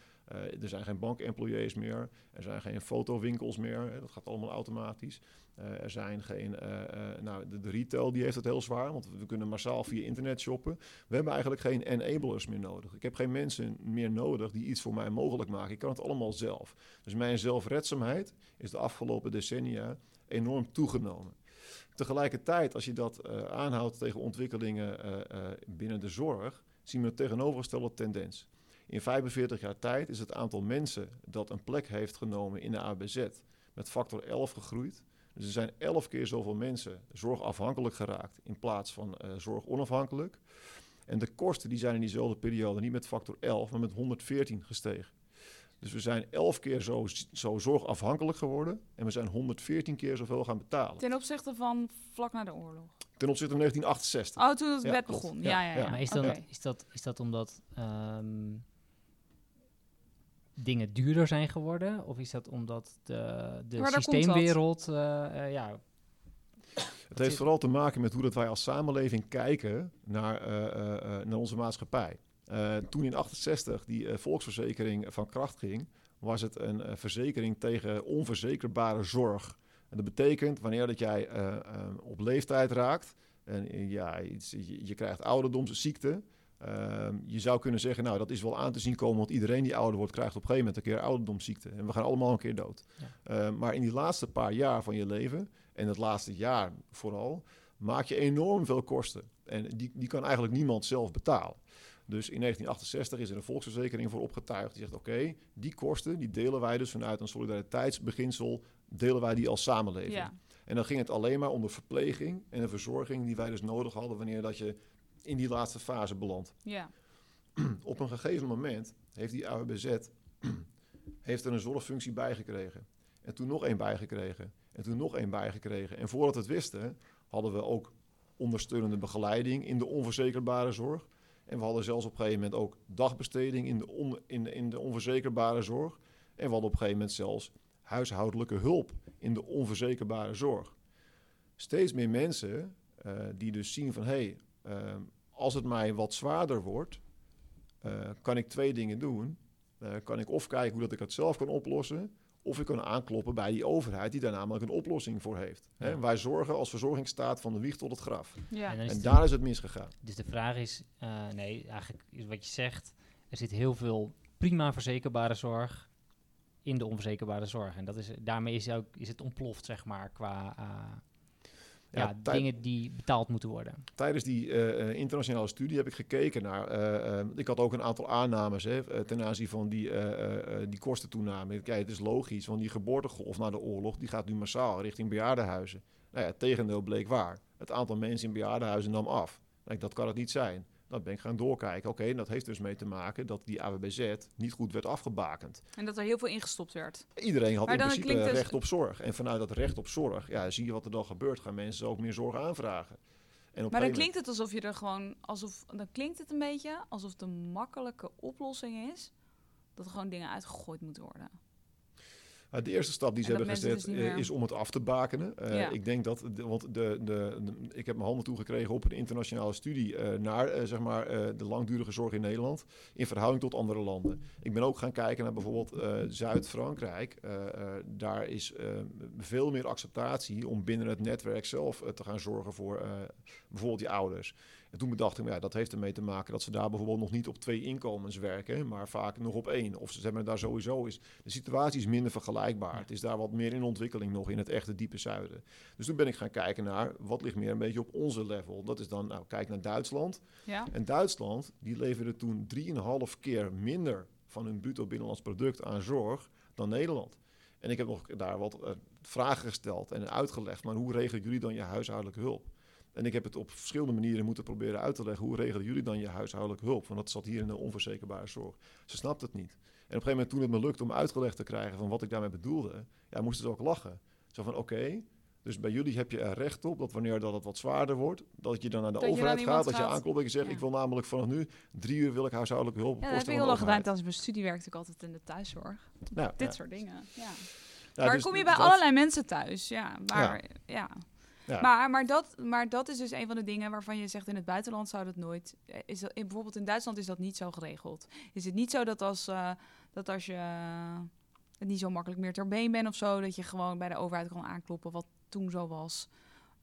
er zijn geen bankemployees meer, er zijn geen fotowinkels meer, hè, dat gaat allemaal automatisch. Uh, er zijn geen, uh, nou, de, de, retail die heeft het heel zwaar, want we kunnen massaal via internet shoppen. We hebben eigenlijk geen enablers meer nodig. Ik heb geen mensen meer nodig die iets voor mij mogelijk maken. Ik kan het allemaal zelf. Dus mijn zelfredzaamheid is de afgelopen decennia enorm toegenomen. Tegelijkertijd, als je dat aanhoudt tegen ontwikkelingen binnen de zorg, zien we een tegenovergestelde tendens. In 45 jaar tijd is het aantal mensen dat een plek heeft genomen in de ABZ met factor 11 gegroeid. Dus er zijn elf keer zoveel mensen zorgafhankelijk geraakt in plaats van uh, zorgonafhankelijk. En de kosten die zijn in diezelfde periode niet met factor 11, maar met 114 gestegen. Dus we zijn elf keer zo, zo zorgafhankelijk geworden en we zijn 114 keer zoveel gaan betalen. Ten opzichte van vlak na de oorlog? Ten opzichte van 1968. Oh, toen het ja, wet begon. Ja, ja, ja. ja. Maar is, dan, okay. is, dat, is dat omdat um, dingen duurder zijn geworden? Of is dat omdat de, de systeemwereld... Uh, uh, ja, het heeft vooral te maken met hoe dat wij als samenleving kijken naar, uh, naar onze maatschappij. Toen in 68 die volksverzekering van kracht ging, was het een verzekering tegen onverzekerbare zorg. En dat betekent wanneer dat jij op leeftijd raakt en ja, je, je krijgt ouderdomsziekte, Uh, je zou kunnen zeggen, nou dat is wel aan te zien komen, want iedereen die ouder wordt krijgt op een gegeven moment een keer ouderdomsziekte. En we gaan allemaal een keer dood. Ja. Uh, maar in die laatste paar jaar van je leven, en het laatste jaar vooral, maak je enorm veel kosten. En die, die kan eigenlijk niemand zelf betalen. Dus in 1968 is er een volksverzekering voor opgetuigd. Die zegt, oké, okay, die kosten, die delen wij dus vanuit een solidariteitsbeginsel, delen wij die als samenleving. Ja. En dan ging het alleen maar om de verpleging en de verzorging die wij dus nodig hadden wanneer dat je in die laatste fase belandt. Ja. Op een gegeven moment heeft die AWBZ heeft er een zorgfunctie bijgekregen. En toen nog één bijgekregen. En toen nog één bijgekregen. En voordat we het wisten, hadden we ook ondersteunende begeleiding in de onverzekerbare zorg. En we hadden zelfs op een gegeven moment ook dagbesteding in de, on, in in de onverzekerbare zorg. En we hadden op een gegeven moment zelfs huishoudelijke hulp in de onverzekerbare zorg. Steeds meer mensen uh, die dus zien van hé, hey, uh, als het mij wat zwaarder wordt, uh, kan ik twee dingen doen. Kan ik of kijken hoe dat ik het zelf kan oplossen, of ik kan aankloppen bij die overheid die daar namelijk een oplossing voor heeft. Ja. Hè? Wij zorgen als verzorgingsstaat van de wieg tot het graf. Ja. En, en daar is het misgegaan. Dus de vraag is, uh, nee, eigenlijk is wat je zegt, er zit heel veel prima verzekerbare zorg in de onverzekerbare zorg. En dat is, daarmee is, ook, is het ontploft, zeg maar, qua ja, ja dingen die betaald moeten worden. Tijdens die uh, internationale studie heb ik gekeken naar. Uh, uh, ik had ook een aantal aannames hè, ten aanzien van die, die kostentoename. Kijk, het is logisch, want die geboortegolf na de oorlog die gaat nu massaal richting bejaardenhuizen. Nou ja, het tegendeel bleek waar. Het aantal mensen in bejaardenhuizen nam af. Nou, dat kan het niet zijn. Dan ben ik gaan doorkijken. Oké, okay, dat heeft dus mee te maken dat die AWBZ niet goed werd afgebakend. En dat er heel veel ingestopt werd. Iedereen had in principe dus... recht op zorg. En vanuit dat recht op zorg, ja, zie je wat er dan gebeurt. Gaan mensen ook meer zorg aanvragen. En op maar dan klinkt het alsof je er gewoon, alsof, dan klinkt het een beetje alsof de makkelijke oplossing is dat er gewoon dingen uitgegooid moeten worden. Uh, de eerste stap die ze En hebben gezet dus eh, meer- is om het af te bakenen. Eh, Ja. Ik denk dat, want de, de, de- ik heb mijn handen toegekregen op een internationale studie eh, naar zeg maar, de langdurige zorg in Nederland in verhouding tot andere landen. Ik ben ook gaan kijken naar bijvoorbeeld Zuid-Frankrijk. Daar is veel meer acceptatie om binnen het netwerk zelf te gaan zorgen voor bijvoorbeeld die ouders. En toen bedacht ik, me, ja, dat heeft ermee te maken dat ze daar bijvoorbeeld nog niet op twee inkomens werken, maar vaak nog op één. Of ze hebben daar sowieso is. De situatie is minder vergelijkbaar. Het is daar wat meer in ontwikkeling nog in het echte diepe zuiden. Dus toen ben ik gaan kijken naar wat ligt meer een beetje op onze level. Dat is dan, nou, kijk naar Duitsland. Ja. En Duitsland, die leverde toen 3,5 keer minder van hun bruto binnenlands product aan zorg dan Nederland. En ik heb nog daar wat eh, vragen gesteld en uitgelegd, maar hoe regelen jullie dan je huishoudelijke hulp? En ik heb het op verschillende manieren moeten proberen uit te leggen. Hoe regelen jullie dan je huishoudelijke hulp? Want dat zat hier in de onverzekerbare zorg. Ze snapt het niet. En op een gegeven moment toen het me lukte om uitgelegd te krijgen van wat ik daarmee bedoelde, ja, moesten ze ook lachen. Zo van oké, dus bij jullie heb je er recht op dat wanneer dat het wat zwaarder wordt, dat je dan naar de Dat overheid gaat, dat je gaat. aanklopt en je zegt, Ja. ik wil namelijk vanaf nu drie uur wil ik huishoudelijke hulp. Ja, dat heb ik al gedaan tijdens mijn studie. Werkte ik altijd in de thuiszorg. Nou, Dit ja. soort dingen. Ja. Maar dus kom je dat- bij allerlei mensen thuis. Ja, maar, ja. Maar, maar, dat, maar dat is dus een van de dingen waarvan je zegt in het buitenland zou dat nooit. eh, Is in, bijvoorbeeld in Duitsland is dat niet zo geregeld. Is het niet zo dat als, eh, dat als je eh, het niet zo makkelijk meer ter been bent of zo, dat je gewoon bij de overheid kan aankloppen, wat toen zo was.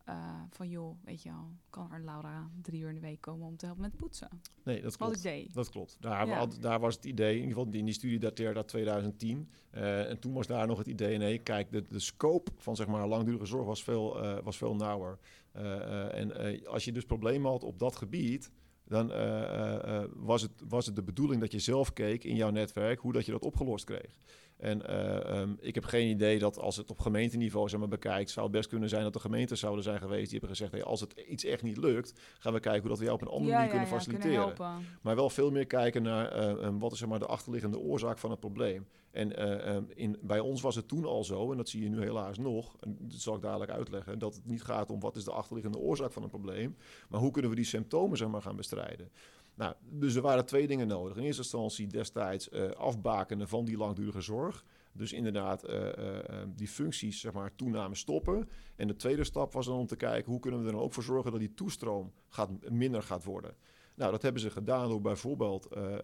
Eh, van joh, weet je wel, kan er Laura drie uur in de week komen om te helpen met poetsen? Nee, dat Wat klopt. ik deed. Dat klopt. Daar, Ja. had- daar was het idee, in ieder geval in die studie dateerde uit 2010. Eh, en toen was daar nog het idee, nee, kijk, de, de scope van zeg maar langdurige zorg was veel, eh, was veel nauwer. En als je dus problemen had op dat gebied, dan eh, eh, eh, was, het, was het de bedoeling dat je zelf keek in jouw netwerk hoe dat je dat opgelost kreeg. En eh, ehm, ik heb geen idee dat als het op gemeenteniveau zeg maar, bekijkt, zou het best kunnen zijn dat de gemeenten zouden zijn geweest die hebben gezegd, hey, als het iets echt niet lukt, gaan we kijken hoe dat we jou op een andere manier kunnen faciliteren. Maar wel veel meer kijken naar eh, eh, wat is zeg maar, de achterliggende oorzaak van het probleem. En eh, eh, in, bij ons was het toen al zo, en dat zie je nu helaas nog, en dat zal ik dadelijk uitleggen, dat het niet gaat om wat is de achterliggende oorzaak van een probleem, maar hoe kunnen we die symptomen zeg maar, gaan bestrijden. Nou, dus er waren twee dingen nodig. In eerste instantie destijds eh, afbakenen van die langdurige zorg. Dus inderdaad eh, eh, eh, die functies, zeg maar, toename stoppen. En de tweede stap was dan om te kijken hoe kunnen we er dan ook voor zorgen dat die toestroom gaat, minder gaat worden. Nou, dat hebben ze gedaan door bijvoorbeeld eh, eh,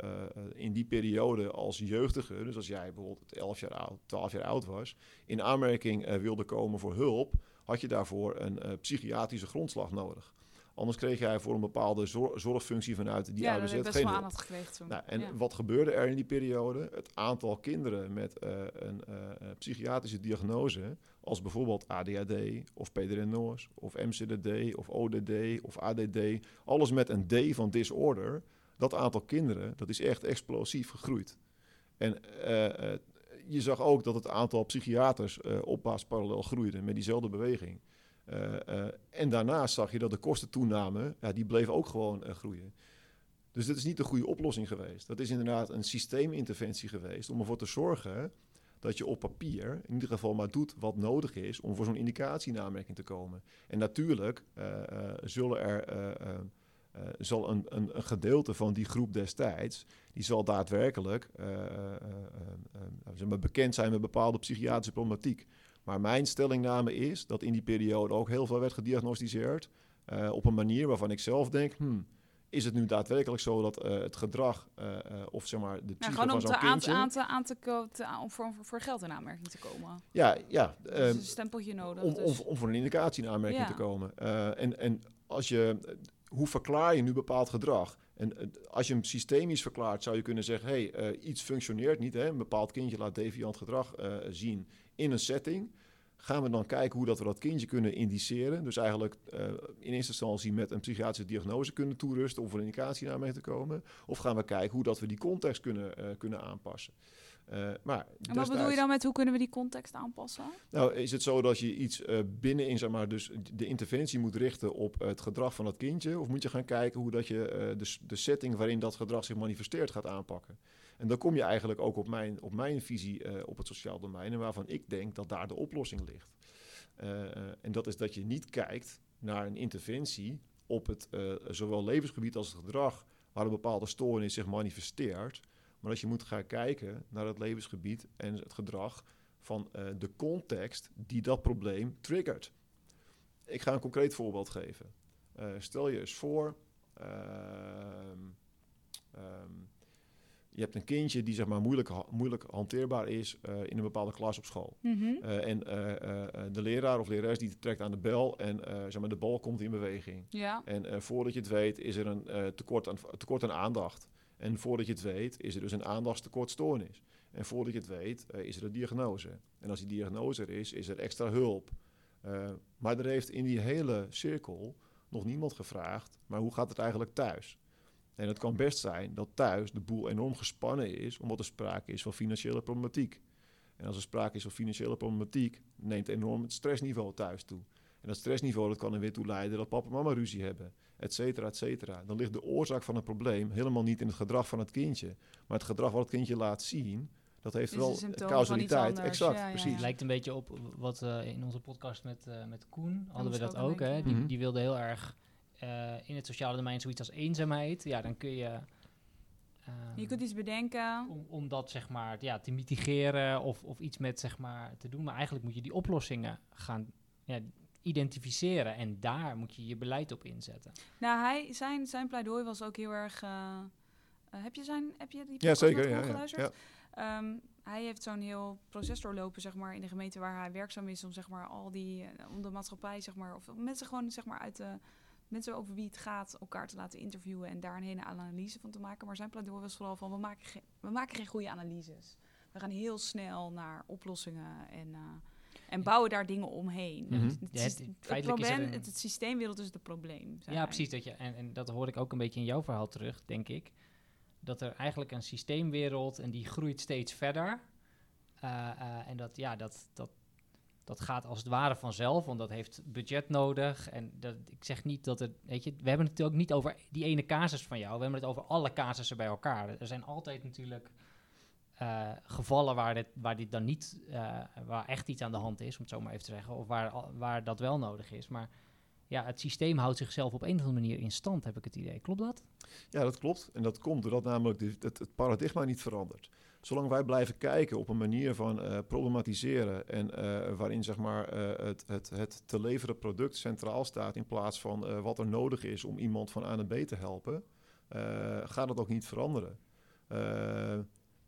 in die periode als jeugdige, dus als jij bijvoorbeeld 11 jaar oud, 12 jaar oud was, in aanmerking eh, wilde komen voor hulp, had je daarvoor een psychiatrische grondslag nodig. Anders kreeg jij voor een bepaalde zor- zorgfunctie vanuit die ja, heb ik best geen wel aandacht gekregen toen. Nou, en Ja. wat gebeurde er in die periode? Het aantal kinderen met eh, een eh, eh, psychiatrische diagnose, als bijvoorbeeld ADHD of PDD-NOS of MCDD of ODD of ADD, alles met een D van disorder, dat aantal kinderen, dat is echt explosief gegroeid. En eh, je zag ook dat het aantal psychiaters opwaarts parallel groeide met diezelfde beweging. Eh, eh, en daarnaast zag je dat de kostentoename, ja, die bleef ook gewoon eh, groeien. Dus dit is niet de goede oplossing geweest. Dat is inderdaad een systeeminterventie geweest om ervoor te zorgen dat je op papier in ieder geval maar doet wat nodig is om voor zo'n indicatie in aanmerking te komen. En natuurlijk eh, zullen er, zal een, een, een gedeelte van die groep destijds, die zal daadwerkelijk bekend zijn met bepaalde psychiatrische problematiek. Maar mijn stellingname is dat in die periode ook heel veel werd gediagnosticeerd eh, op een manier waarvan ik zelf denk, hmm, is het nu daadwerkelijk zo dat eh, het gedrag eh, of zeg maar de Ja, psyche gewoon van om, zo'n kindje... aan te, aan te, te- om voor, voor geld in aanmerking te komen. Ja, ja. Dus ehm, een stempeltje nodig. om, dus. om, om voor een indicatie in aanmerking Ja. te komen. En, en als je, hoe verklaar je nu bepaald gedrag? En eh, als je hem systemisch verklaart, zou je kunnen zeggen: hey, eh, iets functioneert niet. Hè? Een bepaald kindje laat deviant gedrag eh, zien in een setting. Gaan we dan kijken hoe dat we dat kindje kunnen indiceren? Dus eigenlijk in eerste instantie met een psychiatrische diagnose kunnen toerusten om voor een indicatie in aanmerking te komen. Of gaan we kijken hoe dat we die context kunnen, kunnen aanpassen? Eh, maar en wat bedoel je dan met hoe kunnen we die context aanpassen? nou, is het zo dat je iets eh binnenin, zeg maar, dus de interventie moet richten op het gedrag van dat kindje? Of moet je gaan kijken hoe dat je eh, de, de setting waarin dat gedrag zich manifesteert gaat aanpakken? En dan kom je eigenlijk ook op mijn, op mijn visie op het sociaal domein en waarvan ik denk dat daar de oplossing ligt. En dat is dat je niet kijkt naar een interventie op het zowel levensgebied als het gedrag waar een bepaalde stoornis zich manifesteert. Maar dat je moet gaan kijken naar het levensgebied en het gedrag van eh, de context die dat probleem triggert. Ik ga een concreet voorbeeld geven. Eh, stel je eens voor, ehm, ehm, je hebt een kindje die zeg maar moeilijk, ha- moeilijk hanteerbaar is eh, in een bepaalde klas op school. Mhm. En de leraar of lerares die trekt aan de bel en zeg maar, de bal komt in beweging. Ja. En voordat je het weet is er een tekort, aan, tekort aan aandacht. En voordat je het weet is er dus een aandachtstekortstoornis. En voordat je het weet eh, is er een diagnose. En als die diagnose er is, is er extra hulp. Eh, maar er heeft in die hele cirkel nog niemand gevraagd, maar hoe gaat het eigenlijk thuis? En het kan best zijn dat thuis de boel enorm gespannen is, omdat er sprake is van financiële problematiek. En als er sprake is van financiële problematiek, neemt enorm het stressniveau thuis toe. En dat stressniveau dat kan er weer toe leiden dat papa en mama ruzie hebben, et cetera, et cetera. Dan ligt de oorzaak van het probleem helemaal niet in het gedrag van het kindje. Maar het gedrag wat het kindje laat zien, dat heeft Is wel causaliteit. Exact, Ja, ja, precies. Het lijkt een beetje op wat eh, in onze podcast met, eh, met Koen hadden we dat ook. Hè? Die, ja. die wilde heel erg eh, in het sociale domein zoiets als eenzaamheid. Ja, dan kun je... ehm, Je kunt iets bedenken. om, om dat zeg maar ja, te mitigeren of, of iets met zeg maar te doen. Maar eigenlijk moet je die oplossingen gaan ja, identificeren en daar moet je je beleid op inzetten. Nou, hij, zijn, zijn pleidooi was ook heel erg... eh, eh, heb, je zijn, heb je die Ja, zeker. Ja, geluisterd? ja. Ehm, hij heeft zo'n heel proces doorlopen, zeg maar, in de gemeente waar hij werkzaam is, om zeg maar al die, eh, om de maatschappij, zeg maar, of mensen gewoon, zeg maar, uit de mensen over wie het gaat, elkaar te laten interviewen en daar een hele analyse van te maken. Maar zijn pleidooi was vooral van, we maken, geen we maken geen goede analyses. We gaan heel snel naar oplossingen en, eh, en bouwen daar dingen omheen. Mhm. Het, Ja, het- probleem, een- het, het systeemwereld is het probleem. Ja, precies. Dat je, en, en dat hoor ik ook een beetje in jouw verhaal terug, denk ik. Dat er eigenlijk een systeemwereld en die groeit steeds verder. Eh, eh, en dat, ja, dat, dat, dat gaat als het ware vanzelf, want dat heeft budget nodig. En dat, ik zeg niet dat het, weet je, we hebben het ook niet over die ene casus van jou. We hebben het over alle casussen bij elkaar. Er zijn altijd natuurlijk eh, gevallen waar dit, waar dan niet, eh, waar echt iets aan de hand is, om het zo maar even te zeggen. Of waar, waar dat wel nodig is. Maar ja, het systeem houdt zichzelf op een of andere manier in stand, heb ik het idee. Klopt dat? Ja, dat klopt. En dat komt doordat namelijk het, paradigma niet verandert. Zolang wij blijven kijken op een manier van eh, problematiseren en waarin zeg maar, het, het, het te leveren product centraal staat in plaats van wat er nodig is om iemand van A naar B te helpen, gaat het ook niet veranderen.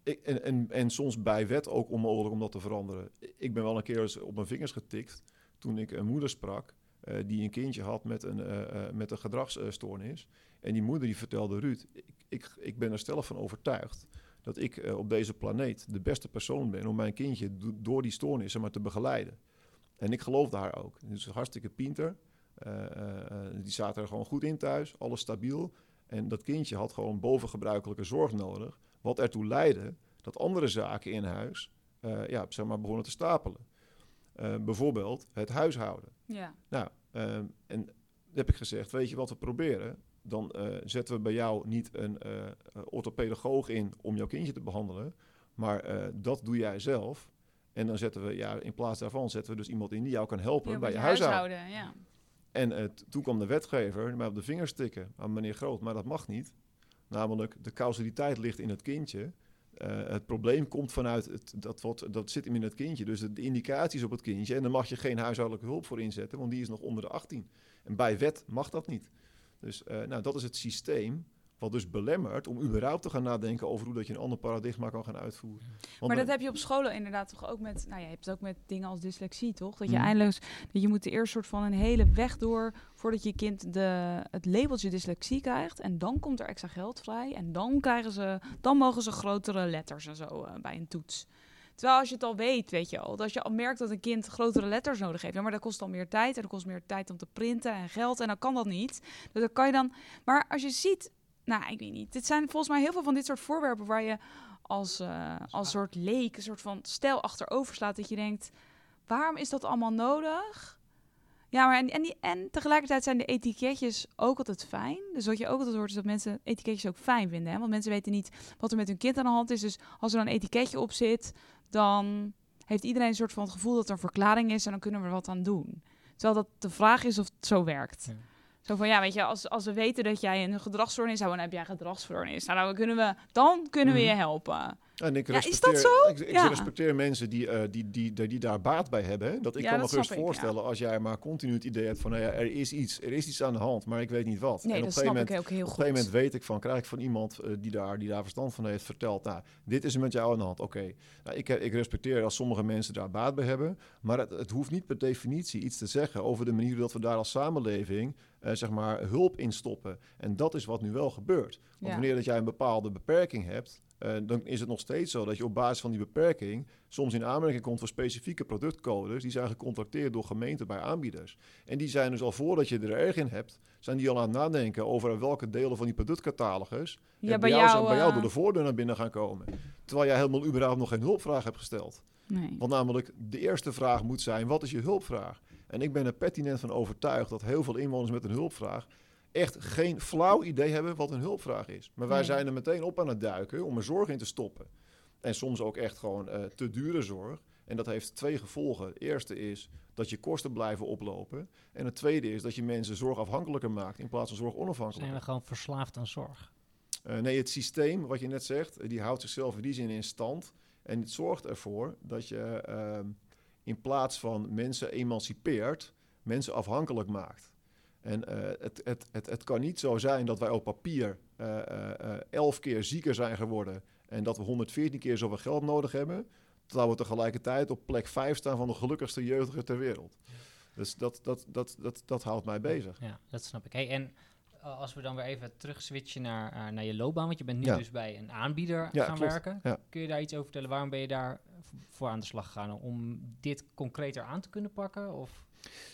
En, en, en soms bij wet ook onmogelijk om dat te veranderen. Ik ben wel een keer op mijn vingers getikt toen ik een moeder sprak eh, die een kindje had met een, eh, eh, met een gedragsstoornis. En die moeder die vertelde, Ruud, ik, ik, ik ben er stellig van overtuigd dat ik op deze planeet de beste persoon ben om mijn kindje do- door die stoornissen maar te begeleiden. En ik geloofde haar ook. Dus hartstikke pinter. Die zaten er gewoon goed in thuis, alles stabiel. En dat kindje had gewoon bovengebruikelijke zorg nodig. Wat ertoe leidde dat andere zaken in huis eh, ja, zeg maar begonnen te stapelen. Eh, bijvoorbeeld het huishouden. Ja. Nou, ehm, en heb ik gezegd, weet je wat we proberen? Dan eh, zetten we bij jou niet een orthopedagoog in om jouw kindje te behandelen, maar dat doe jij zelf. En dan zetten we, ja, in plaats daarvan zetten we dus iemand in die jou kan helpen Ja, bij je huishouden. huishouden. Ja. En toen kwam de wetgever mij op de vingers tikken aan meneer Groot, maar dat mag niet. Namelijk, de causaliteit ligt in het kindje. Eh, het probleem komt vanuit, het, dat, dat zit hem in het kindje. Dus de, de indicaties op het kindje. En daar mag je geen huishoudelijke hulp voor inzetten, want die is nog onder de 18. En bij wet mag dat niet. Dus eh, nou, dat is het systeem wat dus belemmert om überhaupt te gaan nadenken over hoe dat je een ander paradigma kan gaan uitvoeren. Want Maar dat heb je op scholen inderdaad toch ook met... Nou ja, je hebt het ook met dingen als dyslexie, toch? Dat je eindelijk... Dat je moet er eerst soort van een hele weg door... voordat je kind de, het labeltje dyslexie krijgt. En dan komt er extra geld vrij. En dan, krijgen ze, dan mogen ze grotere letters en zo eh, bij een toets. Terwijl als je het al weet, weet je al... dat als je al merkt dat een kind grotere letters nodig heeft... Ja, maar dat kost dan meer tijd. En dat kost meer tijd om te printen en geld. En dan kan dat niet. Dus dan kan je dan... Maar als je ziet... Nou, ik weet niet. Dit zijn volgens mij heel veel van dit soort voorwerpen... waar je als, eh, als soort leek, een soort van stijl achterover slaat. Dat je denkt, waarom is dat allemaal nodig? Ja, maar en, en, die, en tegelijkertijd zijn de etiketjes ook altijd fijn. Dus wat je ook altijd hoort is dat mensen etiketjes ook fijn vinden. Hè? Want mensen weten niet wat er met hun kind aan de hand is. Dus als er dan een etiketje op zit, dan heeft iedereen een soort van het gevoel dat er een verklaring is en dan kunnen we er wat aan doen. Terwijl dat de vraag is of het zo werkt. Ja. Zo van, ja, weet je, als, als we weten dat jij een gedragsstoornis hebt, dan heb jij een gedragsstoornis. Nou, dan kunnen we, dan kunnen we je Mhm. helpen. En ik Ja, is respecteer, dat zo? Ik, ik Ja. respecteer mensen die, eh, die, die, die, die daar baat bij hebben. Hè? Dat ik Ja, kan me dat gerust ik, ja. voorstellen als jij maar continu het idee hebt van... Nou ja, er is iets, er is iets aan de hand, maar ik weet niet wat. Nee, en op dat een gegeven snap moment, ik ook heel op een goed. gegeven moment weet ik van, krijg ik van iemand eh, die, daar, die daar verstand van heeft verteld... Nou, dit is er met jou aan de hand. Oké, nou, ik, ik respecteer als sommige mensen daar baat bij hebben... maar het, het hoeft niet per definitie iets te zeggen over de manier dat we daar als samenleving... eh, zeg maar hulp in stoppen. En dat is wat nu wel gebeurt. Want Ja. wanneer dat jij een bepaalde beperking hebt... eh, dan is het nog steeds zo dat je op basis van die beperking soms in aanmerking komt voor specifieke productcodes. Die zijn gecontracteerd door gemeenten bij aanbieders. En die zijn dus al voordat je er erg in hebt, zijn die al aan het nadenken over welke delen van die productcatalogus Ja, bij jou, zijn- jou, bij jou eh, door de voordeur naar binnen gaan komen. Terwijl jij helemaal überhaupt nog geen hulpvraag hebt gesteld. Nee. Want namelijk, de eerste vraag moet zijn, wat is je hulpvraag? En ik ben er pertinent van overtuigd dat heel veel inwoners met een hulpvraag echt geen flauw idee hebben wat een hulpvraag is. Maar wij Nee. zijn er meteen op aan het duiken om er zorg in te stoppen. En soms ook echt gewoon eh, te dure zorg. En dat heeft twee gevolgen. Het eerste is dat je kosten blijven oplopen. En het tweede is dat je mensen zorgafhankelijker maakt in plaats van Zijn zorgonafhankelijker. we gewoon verslaafd aan zorg? Eh, nee, het systeem, wat je net zegt, eh, die houdt zichzelf in die zin in stand. En het zorgt ervoor dat je ehm, in plaats van mensen emancipeert, mensen afhankelijk maakt. En eh, het, het, het, het kan niet zo zijn dat wij op papier eh, eh, elf keer zieker zijn geworden en dat we 114 keer zoveel geld nodig hebben, terwijl we tegelijkertijd op plek 5 staan van de gelukkigste jeugdigen ter wereld. Dus dat, dat, dat, dat, dat houdt mij bezig. Ja, dat snap ik. Hey, en uh, als we dan weer even terug switchen naar, uh, naar je loopbaan, want je bent nu Ja. dus bij een aanbieder Ja, gaan klopt. werken. Ja. Kun je daar iets over vertellen? Waarom ben je daar voor aan de slag gegaan? Om dit concreter aan te kunnen pakken? Of?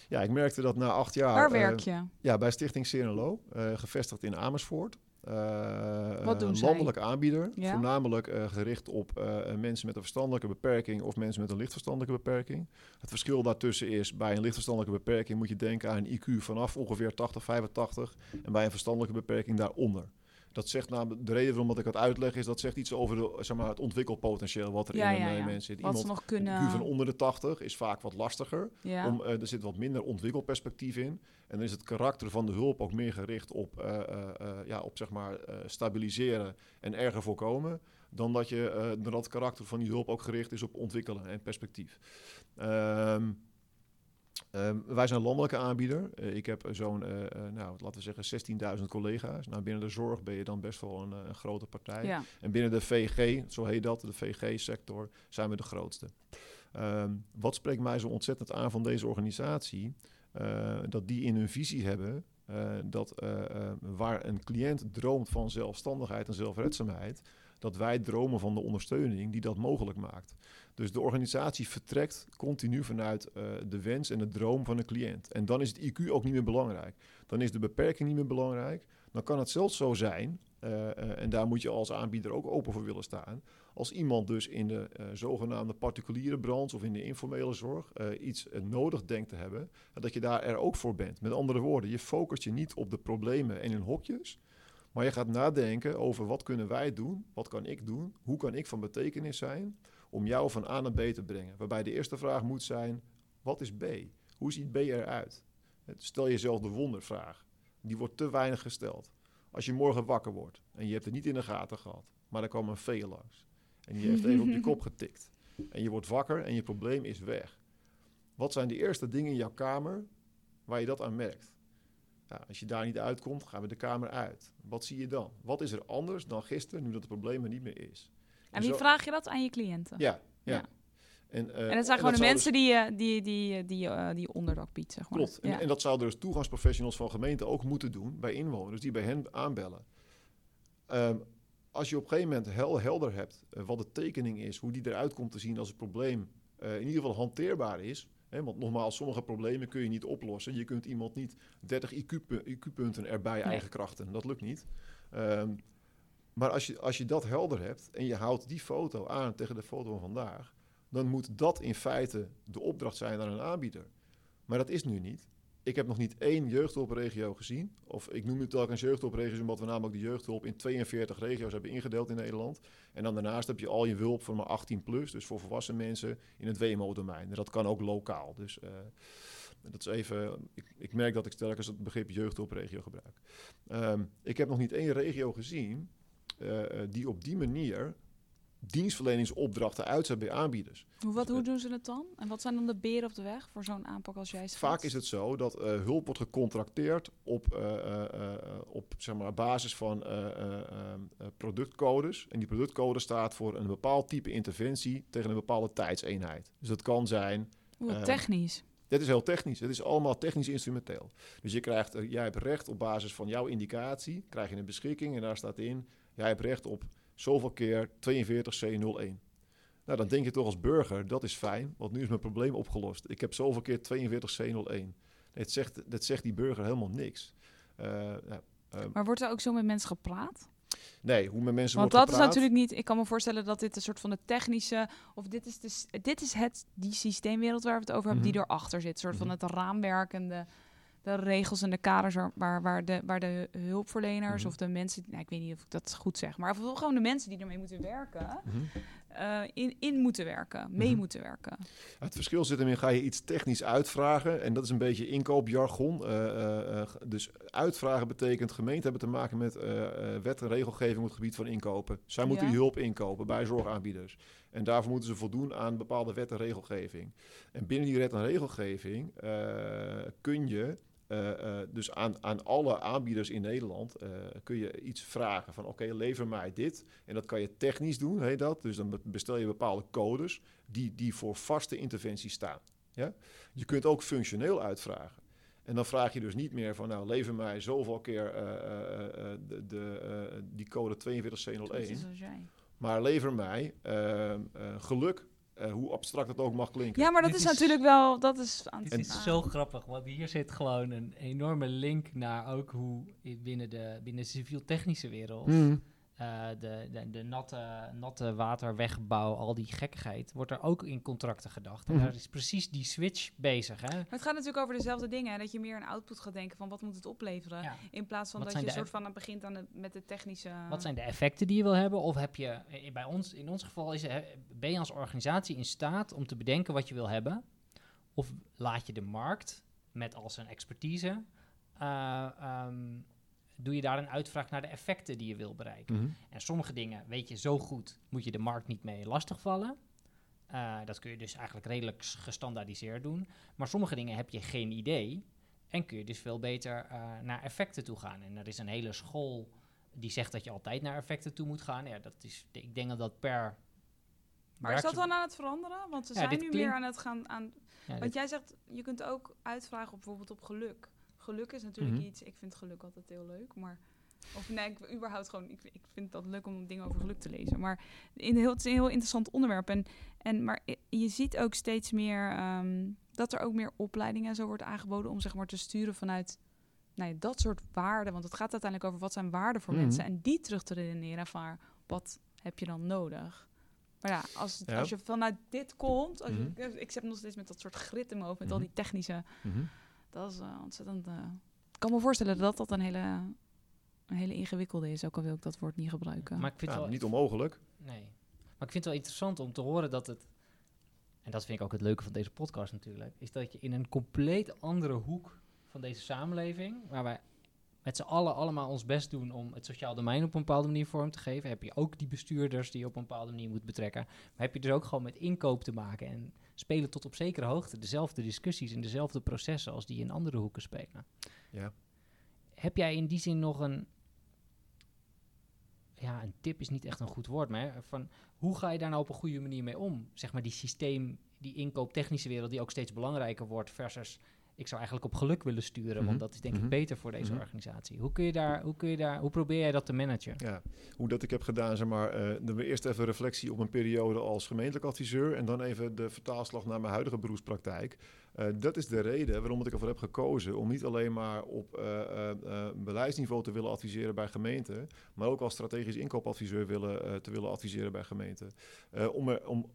Ja, ik merkte dat na acht jaar... Waar eh, werk je? Ja, bij Stichting CNLO, eh, gevestigd in Amersfoort. Eh, Wat doen zij? landelijke aanbieder, Ja? voornamelijk gericht op mensen met een verstandelijke beperking of mensen met een lichtverstandelijke beperking. Het verschil daartussen is, bij een lichtverstandelijke beperking moet je denken aan een IQ vanaf ongeveer 80, 85 en bij een verstandelijke beperking daaronder. Dat zegt namelijk, de reden waarom dat ik het uitleg is, dat zegt iets over de, zeg maar, het ontwikkelpotentieel wat er Ja, in een ja, eh, ja. mens zit. Wat Iemand nog kunnen... een IQ van onder de 80 is vaak wat lastiger. Om, eh, er zit wat minder ontwikkelperspectief in. En dan is het karakter van de hulp ook meer gericht op, eh, ja, op zeg maar, stabiliseren en erger voorkomen. Dan dat, je, dan dat het karakter van die hulp ook gericht is op ontwikkelen en perspectief. Ehm, ehm, wij zijn een landelijke aanbieder. Eh, ik heb zo'n, eh, eh, nou, laten we zeggen, 16.000 collega's. Nou, binnen de zorg ben je dan best wel een, een grote partij. ja. En binnen de VG, zo heet dat, de VG-sector, zijn we de grootste. Ehm, wat spreekt mij zo ontzettend aan van deze organisatie? Dat die in hun visie hebben dat waar een cliënt droomt van zelfstandigheid en zelfredzaamheid, dat wij dromen van de ondersteuning die dat mogelijk maakt. Dus de organisatie vertrekt continu vanuit eh, de wens en de droom van een cliënt. En dan is het IQ ook niet meer belangrijk. Dan is de beperking niet meer belangrijk. Dan kan het zelfs zo zijn, eh, eh, en daar moet je als aanbieder ook open voor willen staan, als iemand dus in de zogenaamde particuliere branche of in de informele zorg iets nodig denkt te hebben, dat je daar er ook voor bent. Met andere woorden, je focust je niet op de problemen en in hokjes, maar je gaat nadenken over wat kunnen wij doen, wat kan ik doen, hoe kan ik van betekenis zijn om jou van A naar B te brengen. Waarbij de eerste vraag moet zijn, wat is B? Hoe ziet B eruit? Stel jezelf de wondervraag. Die wordt te weinig gesteld. Als je morgen wakker wordt en je hebt het niet in de gaten gehad, maar er kwam een vee langs en die heeft even op je kop getikt. En je wordt wakker en je probleem is weg. Wat zijn de eerste dingen in jouw kamer waar je dat aan merkt? Nou, als je daar niet uitkomt, gaan we de kamer uit. Wat zie je dan? Wat is er anders dan gisteren, nu dat het probleem er niet meer is? En wie zo- vraag je dat aan je cliënten? Ja, ja. Ja. En, eh, En dat zijn gewoon de mensen die, je die, die, die, eh, die onderdak biedt, zeg maar. Klopt. En, Ja. en dat zouden dus toegangsprofessionals van gemeenten ook moeten doen bij inwoners die bij hen aanbellen. Ehm, als je op een gegeven moment heel helder hebt eh, wat de tekening is, hoe die eruit komt te zien als het probleem eh, in ieder geval hanteerbaar is. Hè, want nogmaals, sommige problemen kun je niet oplossen. Je kunt iemand niet 30 IQ-pu- IQ-punten erbij Nee. eigen krachten. Dat lukt niet. Ehm, maar als je, als je dat helder hebt en je houdt die foto aan tegen de foto van vandaag, dan moet dat in feite de opdracht zijn aan een aanbieder. Maar dat is nu niet. Ik heb nog niet één jeugdhulpregio gezien. Of ik noem het telkens jeugdhulpregio's, omdat we namelijk de jeugdhulp in 42 regio's hebben ingedeeld in Nederland. En dan daarnaast heb je al je hulp voor maar 18 plus, dus voor volwassen mensen in het WMO-domein. Dat kan ook lokaal. Dus eh, dat is even. Ik, ik merk dat ik telkens het begrip jeugdhulpregio gebruik. Ehm, ik heb nog niet één regio gezien eh, eh, die op die manier dienstverleningsopdrachten uitzet bij aanbieders. Hoe, wat, hoe doen ze het dan? En wat zijn dan de beren op de weg voor zo'n aanpak als jij schetst? Vaak is het zo dat eh, hulp wordt gecontracteerd op, eh, eh, eh, op zeg maar, basis van eh, eh, eh, productcodes. En die productcode staat voor een bepaald type interventie tegen een bepaalde tijdseenheid. Dus dat kan zijn Oeh, eh, technisch. Dit is heel technisch. Het is allemaal technisch instrumenteel. Dus je krijgt, eh, jij hebt recht op basis van jouw indicatie, krijg je een beschikking en daar staat in, jij hebt recht op zoveel keer 42C01. Nou, dan denk je toch als burger, dat is fijn, want nu is mijn probleem opgelost. Ik heb zoveel keer 42C01. Het zegt, dat zegt die burger helemaal niks. Eh, nou, eh, Maar wordt er ook zo met mensen gepraat? nee, hoe met mensen Want wordt dat is natuurlijk niet... Ik kan me voorstellen dat dit een soort van de technische... Of dit is, de, dit is het, die systeemwereld waar we het over hebben, die Mhm. erachter zit. Een soort van Mhm. het raamwerk en de, regels en de kaders... waar- waar, de, waar de hulpverleners Mhm. of de mensen... Nou, ik weet niet of ik dat goed zeg. Maar vooral gewoon de mensen die ermee moeten werken... Mhm. eh, in, in moeten werken, mee Mhm. moeten werken. Het verschil zit hem in, ga je iets technisch uitvragen? En dat is een beetje inkoopjargon. Eh, eh, dus uitvragen betekent gemeenten hebben te maken met wet en regelgeving op het gebied van inkopen. Zij moeten Ja. die hulp inkopen bij zorgaanbieders. En daarvoor moeten ze voldoen aan bepaalde wet en regelgeving. En binnen die wet en regelgeving kun je dus aan, aan alle aanbieders in Nederland eh, kun je iets vragen van oké, lever mij dit. En dat kan je technisch doen, heet dat. Dus dan be- bestel je bepaalde codes die, die voor vaste interventies staan. Ja? Je kunt ook functioneel uitvragen. En dan vraag je dus niet meer van, nou, lever mij zoveel keer eh, eh, eh, de, de, eh, die code Dat is 42C01. zoals jij. Maar lever mij eh, eh, geluk, eh, hoe abstract het ook mag klinken. Ja, maar dat is, is- natuurlijk wel... Dat is aan Het is zo grappig, want hier zit gewoon een enorme link naar ook hoe binnen de, binnen de civiel-technische wereld Hmm. Eh, de, de, de natte, natte waterwegbouw, al die gekkigheid, wordt er ook in contracten gedacht. En Mhm. daar is precies die switch bezig. Hè? Maar het gaat natuurlijk over dezelfde dingen. Hè? Dat je meer aan output gaat denken van wat moet het opleveren. Ja. In plaats van Wat dat je zijn soort van aan begint aan de, met de technische... Wat zijn de effecten die je wil hebben? Of heb je, eh, bij ons, in ons geval, is, eh, ben je als organisatie in staat om te bedenken wat je wil hebben? Of laat je de markt met als een expertise, eh, ehm, doe je daar een uitvraag naar de effecten die je wil bereiken? Mhm. En sommige dingen weet je zo goed, moet je de markt niet mee lastigvallen. Eh dat kun je dus eigenlijk redelijk gestandaardiseerd doen. Maar sommige dingen heb je geen idee. En kun je dus veel beter eh, naar effecten toe gaan. En er is een hele school die zegt dat je altijd naar effecten toe moet gaan. Ja, dat is, ik denk dat dat per. Maar is dat dan aan het veranderen? Want ze Ja, zijn nu meer aan het gaan aan... Ja, Want dit- jij zegt, je kunt ook uitvragen op bijvoorbeeld op geluk. Geluk is natuurlijk Mhm. iets... Ik vind geluk altijd heel leuk, maar... Of nee, ik, überhaupt gewoon... Ik, ik vind dat leuk om dingen over geluk te lezen. Maar in heel, het is een heel interessant onderwerp. En, en, maar je ziet ook steeds meer... ehm, dat er ook meer opleidingen en zo wordt aangeboden... om zeg maar te sturen vanuit... Nou ja, dat soort waarden. Want het gaat uiteindelijk over wat zijn waarden voor Mhm. mensen. En die terug te redeneren van... Wat heb je dan nodig? Maar ja, als, Ja. als je vanuit dit komt... Als je, Mhm. ik zit nog steeds met dat soort grit in mijn hoofd... met al die technische... Dat is eh, ontzettend... eh, ik kan me voorstellen dat dat een hele, een hele ingewikkelde is. Ook al wil ik dat woord niet gebruiken. maar ik vind Ja, het wel niet onmogelijk. Nee. Maar ik vind het wel interessant om te horen dat het. En dat vind ik ook het leuke van deze podcast natuurlijk. Is dat je in een compleet andere hoek van deze samenleving. Waar wij met z'n allen allemaal ons best doen om het sociaal domein op een bepaalde manier vorm te geven. Heb je ook die bestuurders die je op een bepaalde manier moet betrekken. Maar heb je dus ook gewoon met inkoop te maken. En spelen tot op zekere hoogte dezelfde discussies en dezelfde processen als die in andere hoeken spelen. Ja. Heb jij in die zin nog een. Ja, een tip is niet echt een goed woord, maar van hoe ga je daar nou op een goede manier mee om? Zeg maar die systeem, die inkooptechnische wereld die ook steeds belangrijker wordt versus ik zou eigenlijk op geluk willen sturen, Mhm. want dat is denk Mhm. ik beter voor deze Mhm. organisatie. Hoe kun je daar, hoe kun je daar, hoe probeer jij dat te managen? Ja, hoe dat ik heb gedaan, zeg maar, dan weer eerst even reflectie op een periode als gemeentelijk adviseur en dan even de vertaalslag naar mijn huidige beroepspraktijk. Eh, dat is de reden waarom ik ervoor heb gekozen om niet alleen maar op eh, beleidsniveau te willen adviseren bij gemeenten, maar ook als strategisch inkoopadviseur willen, te willen adviseren bij gemeenten. Om er, om,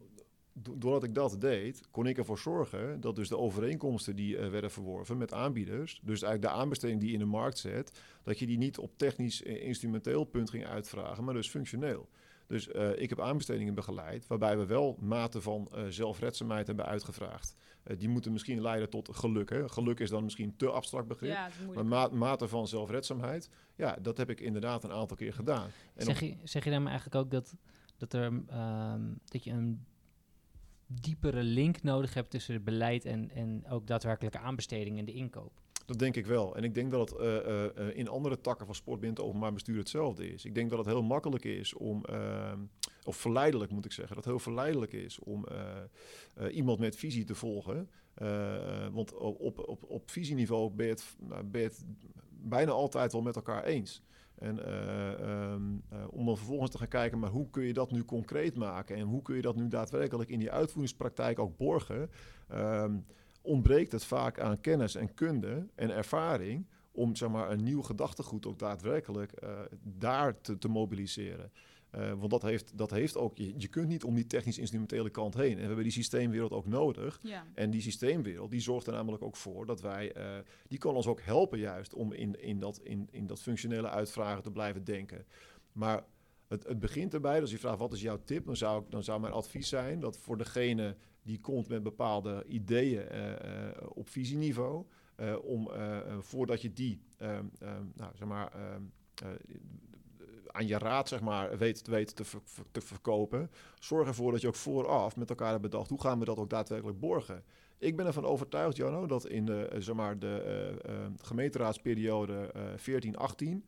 doordat ik dat deed, kon ik ervoor zorgen dat dus de overeenkomsten die eh, werden verworven met aanbieders, dus eigenlijk de aanbesteding die je in de markt zet, dat je die niet op technisch eh, instrumenteel punt ging uitvragen, maar dus functioneel. Dus eh, ik heb aanbestedingen begeleid waarbij we wel mate van eh, zelfredzaamheid hebben uitgevraagd. Eh, die moeten misschien leiden tot geluk. Hè. Geluk is dan misschien te abstract begrip. ja, Maar ma- mate van zelfredzaamheid, ja, dat heb ik inderdaad een aantal keer gedaan. En Zeg je, zeg je daarmee eigenlijk ook dat, Dat, er, ehm, dat je een diepere link nodig hebt tussen het beleid en, en ook daadwerkelijke aanbesteding en de inkoop. Dat denk ik wel. En ik denk dat het uh, uh, in andere takken van sport binnen het openbaar bestuur hetzelfde is. Ik denk dat het heel makkelijk is om, uh, of verleidelijk moet ik zeggen, dat het heel verleidelijk is om iemand met visie te volgen. want op, op, op visieniveau ben je, het, nou, ben je het bijna altijd wel met elkaar eens. En um, om dan vervolgens te gaan kijken, maar hoe kun je dat nu concreet maken? En hoe kun je dat nu daadwerkelijk in die uitvoeringspraktijk ook borgen? Um, ontbreekt het vaak aan kennis en kunde en ervaring om zeg maar, een nieuw gedachtegoed ook daadwerkelijk uh, daar te, te mobiliseren. Uh, want dat heeft, dat heeft ook, je, je kunt niet om die technisch-instrumentele kant heen. En we hebben die systeemwereld ook nodig. Ja. En die systeemwereld, die zorgt er namelijk ook voor dat wij, uh, die kan ons ook helpen juist om in, in, dat, in, in dat functionele uitvragen te blijven denken. Maar het, het begint erbij, dus je vraagt wat is jouw tip, dan zou, ik, dan zou mijn advies zijn dat voor degene die komt met bepaalde ideeën uh, op visieniveau. Om voordat je die ehm, ehm, nou, zeg maar, ehm, aan je raad zeg maar, weet, weet te, te verkopen. Zorg ervoor dat je ook vooraf met elkaar hebt bedacht hoe gaan we dat ook daadwerkelijk borgen. Ik ben ervan overtuigd, Jano, dat in de, zeg maar, de gemeenteraadsperiode 14-18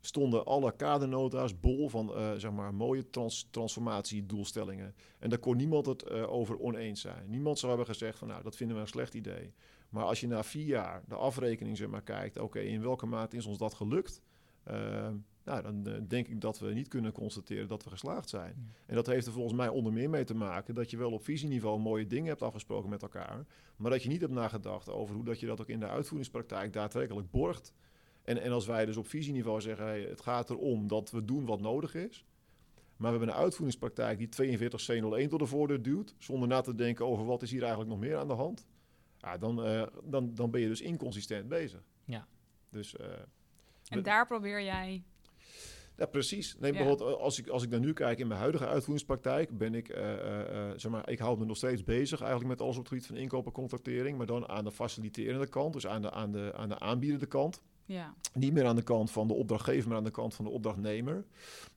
stonden alle kadernota's bol van uh, zeg maar, mooie trans transformatiedoelstellingen. En daar kon niemand het uh, over oneens zijn. Niemand zou hebben gezegd van nou, dat vinden we een slecht idee. Maar als je na vier jaar de afrekening zeg maar, kijkt, oké, in welke mate is ons dat gelukt? Uh, nou, dan denk ik dat we niet kunnen constateren dat we geslaagd zijn. Ja. En dat heeft er volgens mij onder meer mee te maken dat je wel op visieniveau mooie dingen hebt afgesproken met elkaar, maar dat je niet hebt nagedacht over hoe dat je dat ook in de uitvoeringspraktijk daadwerkelijk borgt. En, en als wij dus op visieniveau zeggen, hey, het gaat erom dat we doen wat nodig is. Maar we hebben een uitvoeringspraktijk die 42 C01 tot de voordeur duwt, zonder na te denken over wat is hier eigenlijk nog meer aan de hand. Ja, dan, uh, dan, dan ben je dus inconsistent bezig. Ja. Dus, uh, en daar probeer jij ja, precies. Nee, ja. bijvoorbeeld als ik, als ik dan nu kijk in mijn huidige uitvoeringspraktijk, ben ik, uh, uh, zeg maar, ik hou me nog steeds bezig eigenlijk met alles op het gebied van inkoop en contractering, maar dan aan de faciliterende kant, dus aan de, aan de, aan de aanbiedende kant. Ja. Niet meer aan de kant van de opdrachtgever, maar aan de kant van de opdrachtnemer.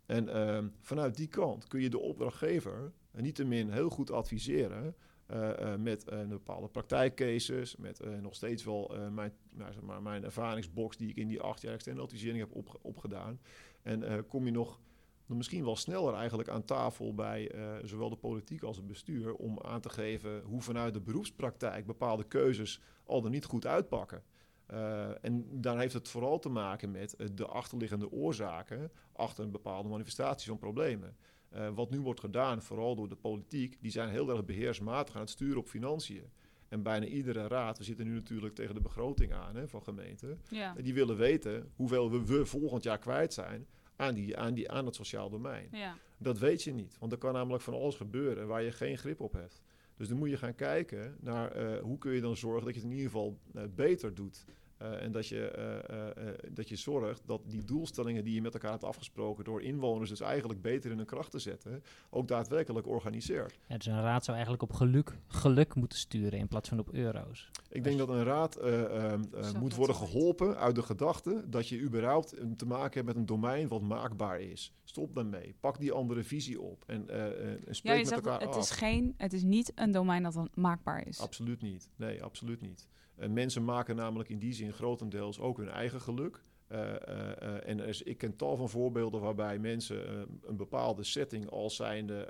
En uh, vanuit die kant kun je de opdrachtgever niettemin heel goed adviseren. Uh, uh, met een bepaalde praktijkcases, met nog steeds wel mijn, nou, zeg maar, mijn ervaringsbox die ik in die acht jaar externe advisering heb op, opgedaan. En kom je nog misschien wel sneller eigenlijk aan tafel bij zowel de politiek als het bestuur om aan te geven hoe vanuit de beroepspraktijk bepaalde keuzes al dan niet goed uitpakken. En daar heeft het vooral te maken met de achterliggende oorzaken achter een bepaalde manifestatie van problemen. Uh, wat nu wordt gedaan, vooral door de politiek, die zijn heel erg beheersmatig aan het sturen op financiën. En bijna iedere raad, we zitten nu natuurlijk tegen de begroting aan hè, van gemeenten, ja. die willen weten hoeveel we, we volgend jaar kwijt zijn aan, die, aan, die, aan het sociaal domein. Ja. Dat weet je niet, want er kan namelijk van alles gebeuren waar je geen grip op hebt. Dus dan moet je gaan kijken naar hoe kun je dan zorgen dat je het in ieder geval beter doet. Uh, en dat je, uh, uh, dat je zorgt dat die doelstellingen die je met elkaar hebt afgesproken door inwoners dus eigenlijk beter in hun kracht te zetten, ook daadwerkelijk organiseert. Ja, dus een raad zou eigenlijk op geluk, geluk moeten sturen in plaats van op euro's. Ik denk dat een raad moet worden geholpen uit de gedachte dat je überhaupt te maken hebt met een domein wat maakbaar is. Stop daarmee. Pak die andere visie op en, en spreek ja, met elkaar het af. Is geen, het is niet een domein dat maakbaar is. Absoluut niet. Nee, absoluut niet. Uh, mensen maken namelijk in die zin grotendeels ook hun eigen geluk. Uh, uh, en ik ken tal van voorbeelden waarbij mensen een bepaalde setting als zijnde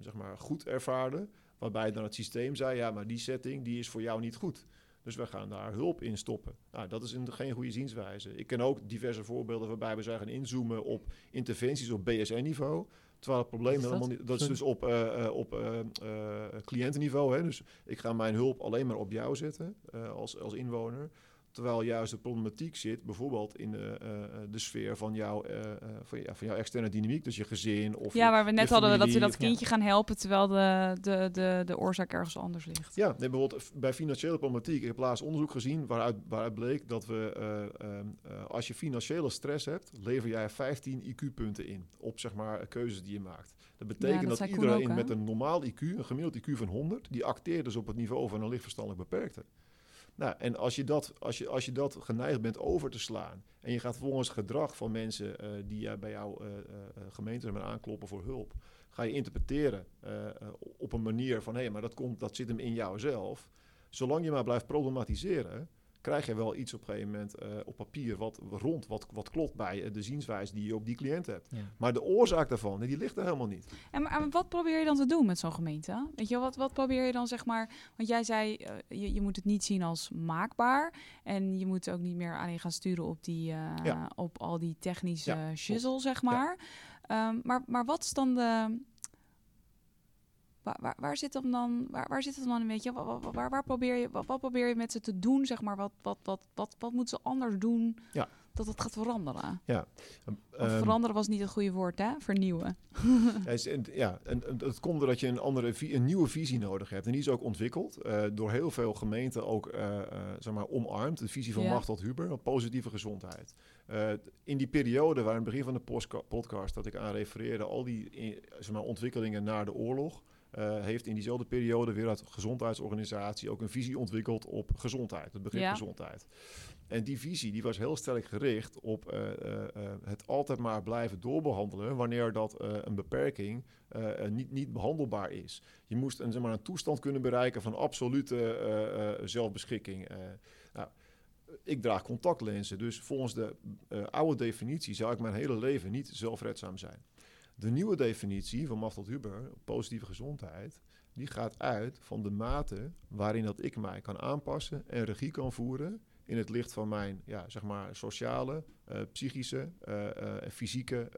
zeg maar goed ervaarden. Waarbij dan het systeem zei, ja, maar die setting die is voor jou niet goed. Dus we gaan daar hulp in stoppen. Nou, dat is een, geen goede zienswijze. Ik ken ook diverse voorbeelden waarbij we zijn gaan inzoomen op interventies op BSN-niveau. Terwijl het probleem dat? helemaal niet... Dat is dus op, uh, op uh, uh, cliëntenniveau. Hè? Dus ik ga mijn hulp alleen maar op jou zetten als, als inwoner. Terwijl juist de problematiek zit bijvoorbeeld in de, de sfeer van, jou, van, ja, van jouw externe dynamiek. Dus je gezin of Ja, je, waar we net hadden dat we dat kindje ja. gaan helpen... terwijl de, de, de, de oorzaak ergens anders ligt. Ja, nee, bijvoorbeeld bij financiële problematiek. Ik heb laatst onderzoek gezien waaruit, waaruit bleek dat we... als je financiële stress hebt, lever jij 15 IQ-punten in. Op zeg maar keuzes die je maakt. Dat betekent ja, dat, dat, iedereen ook, met een normaal IQ, een gemiddeld IQ van 100, die acteert dus op het niveau van een lichtverstandelijk beperkte. Nou, en als je, dat, als, je, als je dat geneigd bent over te slaan en je gaat volgens gedrag van mensen uh, die uh, bij jouw uh, gemeente hebben aankloppen voor hulp, ga je interpreteren op een manier van hé, hey, maar dat, komt, dat zit hem in jouzelf. Zolang je maar blijft problematiseren, krijg je wel iets op een gegeven moment uh, op papier wat rond, wat, wat klopt bij de zienswijze die je op die cliënt hebt. Ja. Maar de oorzaak daarvan, die ligt er helemaal niet. En maar, wat probeer je dan te doen met zo'n gemeente? Weet je, wat, wat probeer je dan zeg maar, want jij zei, uh, je, je moet het niet zien als maakbaar en je moet ook niet meer alleen gaan sturen op, die, uh, ja. op al die technische ja, shizzle, zeg maar. Um, maar. Maar wat is dan de, Waar, waar, waar, zit hem dan, waar, waar zit het dan een beetje? Waar, waar, probeer je, wat, probeer je met ze te doen? Zeg maar, wat, wat, wat, wat, wat moeten ze anders doen ja. dat het gaat veranderen? Ja. Um, veranderen was niet het goede woord, hè? Vernieuwen. ja, en, het komt doordat je een, andere, een nieuwe visie nodig hebt. En die is ook ontwikkeld uh, door heel veel gemeenten ook uh, uh, zeg maar omarmd. De visie van ja. Machtel Huber op positieve gezondheid. in die periode waar in het begin van de podcast dat ik aan refereerde, al die zeg maar, ontwikkelingen na de oorlog. Uh, heeft in diezelfde periode weer uit gezondheidsorganisatie ook een visie ontwikkeld op gezondheid, het begrip ja. gezondheid. En die visie die was heel sterk gericht op uh, uh, het altijd maar blijven doorbehandelen wanneer dat een beperking niet, niet behandelbaar is. Je moest een, zeg maar, een toestand kunnen bereiken van absolute zelfbeschikking. Nou, ik draag contactlenzen, dus volgens de oude definitie zou ik mijn hele leven niet zelfredzaam zijn. De nieuwe definitie van Machtel Huber, positieve gezondheid, die gaat uit van de mate waarin dat ik mij kan aanpassen en regie kan voeren in het licht van mijn ja, zeg maar sociale, uh, psychische en uh, uh, fysieke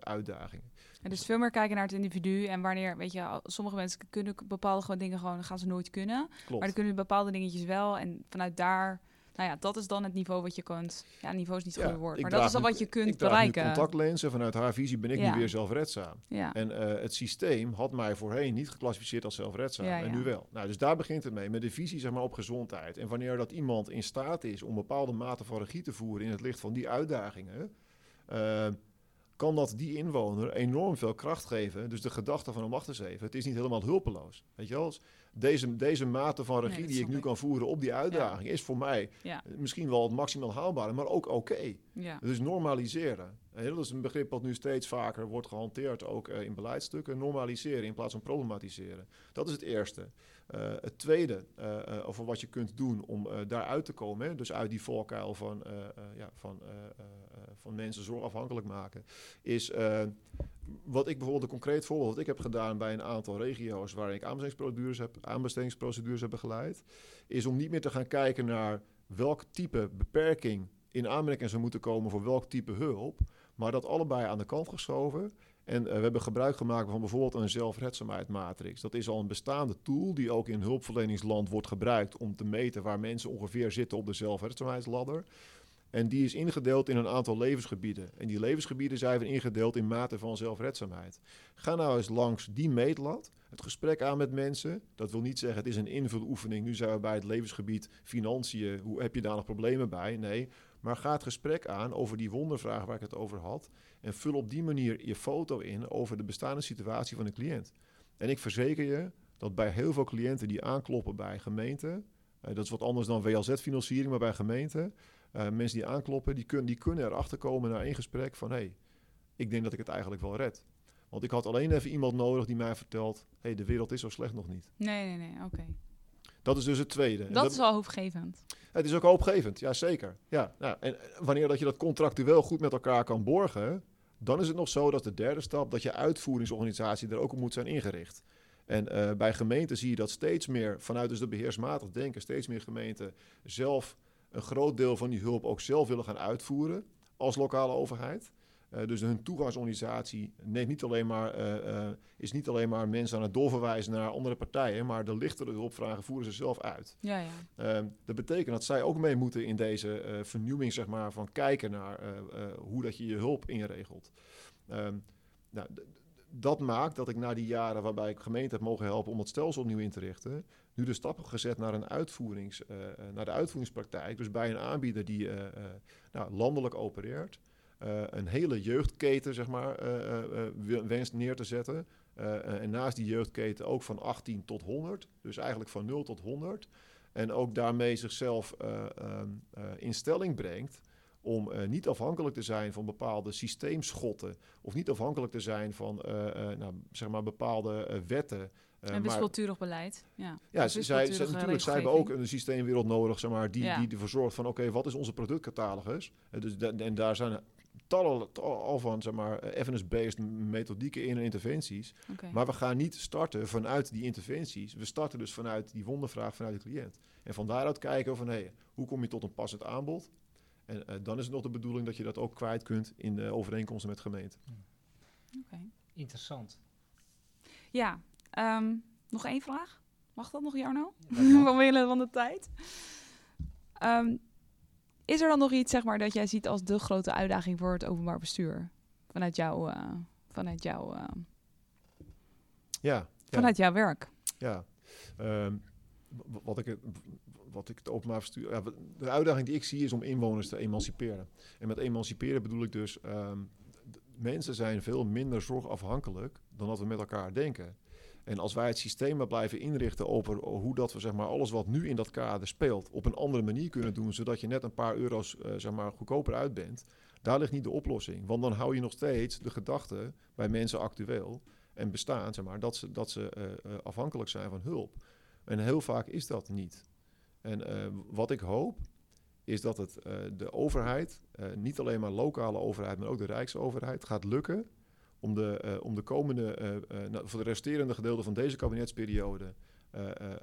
uitdagingen. En dus veel meer kijken naar het individu en wanneer, weet je, sommige mensen kunnen bepaalde gewoon dingen gewoon, gaan ze nooit kunnen. Klopt. Maar dan kunnen bepaalde dingetjes wel en vanuit daar nou ja, dat is dan het niveau wat je kunt. Ja, niveau is niet het ja, goede woord, maar dat is al wat je kunt ik bereiken. Nu contactlenzen vanuit haar visie ben ik Ja. nu weer zelfredzaam. Ja. En eh, het systeem had mij voorheen niet geclassificeerd als zelfredzaam. En nu wel. Nou, dus daar begint het mee. Met de visie zeg maar, op gezondheid. En wanneer dat iemand in staat is om bepaalde mate van regie te voeren in het licht van die uitdagingen. eh, kan dat die inwoner enorm veel kracht geven. Dus de gedachte van, oh, wacht eens even, het is niet helemaal hulpeloos. Weet je wel? Deze, deze mate van regie Nee, die ik nu kan voeren op die uitdaging... is voor mij Ja, misschien wel het maximaal haalbare, maar ook oké. ja. Dus normaliseren. Dat is een begrip wat nu steeds vaker wordt gehanteerd, ook eh, in beleidstukken. Normaliseren in plaats van problematiseren. Dat is het eerste. Eh, het tweede, eh, over wat je kunt doen om daaruit te komen, hè, dus uit die valkuil van, ja, van, van mensen zorgafhankelijk maken, is wat ik bijvoorbeeld een concreet voorbeeld wat ik heb gedaan bij een aantal regio's waar ik aanbestedingsprocedures heb, aanbestedingsprocedures heb begeleid, is om niet meer te gaan kijken naar welk type beperking in aanmerking zou moeten komen voor welk type hulp, maar dat allebei aan de kant geschoven. En eh, we hebben gebruik gemaakt van bijvoorbeeld een zelfredzaamheidsmatrix. Dat is al een bestaande tool die ook in hulpverleningsland wordt gebruikt om te meten waar mensen ongeveer zitten op de zelfredzaamheidsladder. En die is ingedeeld in een aantal levensgebieden. En die levensgebieden zijn weer ingedeeld in mate van zelfredzaamheid. Ga nou eens langs die meetlat, het gesprek aan met mensen. Dat wil niet zeggen het is een invuloefening. Nu zijn we bij het levensgebied financiën. Hoe heb je daar nog problemen bij? Nee. Maar ga het gesprek aan over die wondervraag waar ik het over had. En vul op die manier je foto in over de bestaande situatie van de cliënt. En ik verzeker je dat bij heel veel cliënten die aankloppen bij gemeenten. eh, dat is wat anders dan WLZ-financiering, maar bij gemeenten. eh, mensen die aankloppen, die, kun, die kunnen erachter komen na één gesprek van... hé, hey, ik denk dat ik het eigenlijk wel red. Want ik had alleen even iemand nodig die mij vertelt... hé, hey, de wereld is zo slecht nog niet. Nee, nee, nee, oké. Dat is dus het tweede. Dat is wel hoopgevend. het is ook hoopgevend, ja zeker. Ja, nou, en wanneer dat je dat contractueel goed met elkaar kan borgen, dan is het nog zo dat de derde stap, dat je uitvoeringsorganisatie er ook op moet zijn ingericht. En eh, bij gemeenten zie je dat steeds meer, vanuit dus de beheersmatig denken, steeds meer gemeenten zelf een groot deel van die hulp ook zelf willen gaan uitvoeren als lokale overheid. Eh, dus hun toegangsorganisatie neemt niet alleen maar, eh, eh, is niet alleen maar mensen aan het doorverwijzen naar andere partijen, maar de lichtere hulpvragen voeren ze zelf uit. Ja, ja. Ehm, dat betekent dat zij ook mee moeten in deze vernieuwing, zeg maar, van kijken naar hoe dat je je hulp inregelt. Ehm, nou, dat maakt dat ik na die jaren waarbij ik gemeente heb mogen helpen om het stelsel opnieuw in te richten, nu de stap heb gezet naar, een uitvoerings, naar de uitvoeringspraktijk. Dus bij een aanbieder die nou, landelijk opereert, eh, een hele jeugdketen, zeg maar, eh, eh, wenst neer te zetten. En naast die jeugdketen ook van 18 tot 100. Dus eigenlijk van 0 tot 100. En ook daarmee zichzelf eh, ehm, eh, in stelling brengt om niet afhankelijk te zijn van bepaalde systeemschotten. Of niet afhankelijk te zijn van nou, zeg maar bepaalde wetten. En maar- wispelturig beleid. Ja, ja, ze, zij, ze, wispelturige natuurlijk, zij hebben ook een systeemwereld nodig, zeg maar, die, Ja. die ervoor zorgt van, oké, wat is onze productcatalogus? Dus da- en daar zijn tal al van, zeg maar, eh, evidence-based methodieken in en interventies. Maar we gaan niet starten vanuit die interventies. We starten dus vanuit die wondervraag vanuit de cliënt. En van daaruit kijken van, hé, hoe kom je tot een passend aanbod? En eh, dan is het nog de bedoeling dat je dat ook kwijt kunt in de overeenkomsten met gemeenten. Oké. Interessant. Ja, ehm, nog één vraag? Mag dat nog, Jarno? Dat mag. Omwille van de tijd. Ehm, is er dan nog iets, zeg maar, dat jij ziet als de grote uitdaging voor het openbaar bestuur? Vanuit jouw, eh, vanuit jouw, eh, Ja, ja. vanuit jouw werk. Ja, ehm, wat, ik, het- wat ik het openbaar bestuur... Ja, de uitdaging die ik zie is om inwoners te emanciperen. En met emanciperen bedoel ik dus... ehm, mensen zijn veel minder zorgafhankelijk dan dat we met elkaar denken. En als wij het systeem maar blijven inrichten over hoe dat we zeg maar, alles wat nu in dat kader speelt... op een andere manier kunnen doen... zodat je net een paar euro's eh, zeg maar, goedkoper uit bent... daar ligt niet de oplossing. Want dan hou je nog steeds de gedachte bij mensen actueel en bestaan, zeg maar, dat ze, dat ze eh, eh, afhankelijk zijn van hulp. En heel vaak is dat niet. En wat ik hoop, is dat het de overheid, niet alleen maar lokale overheid, maar ook de Rijksoverheid, gaat lukken om de, eh, om de komende, eh, eh, nou, voor de resterende gedeelte van deze kabinetsperiode,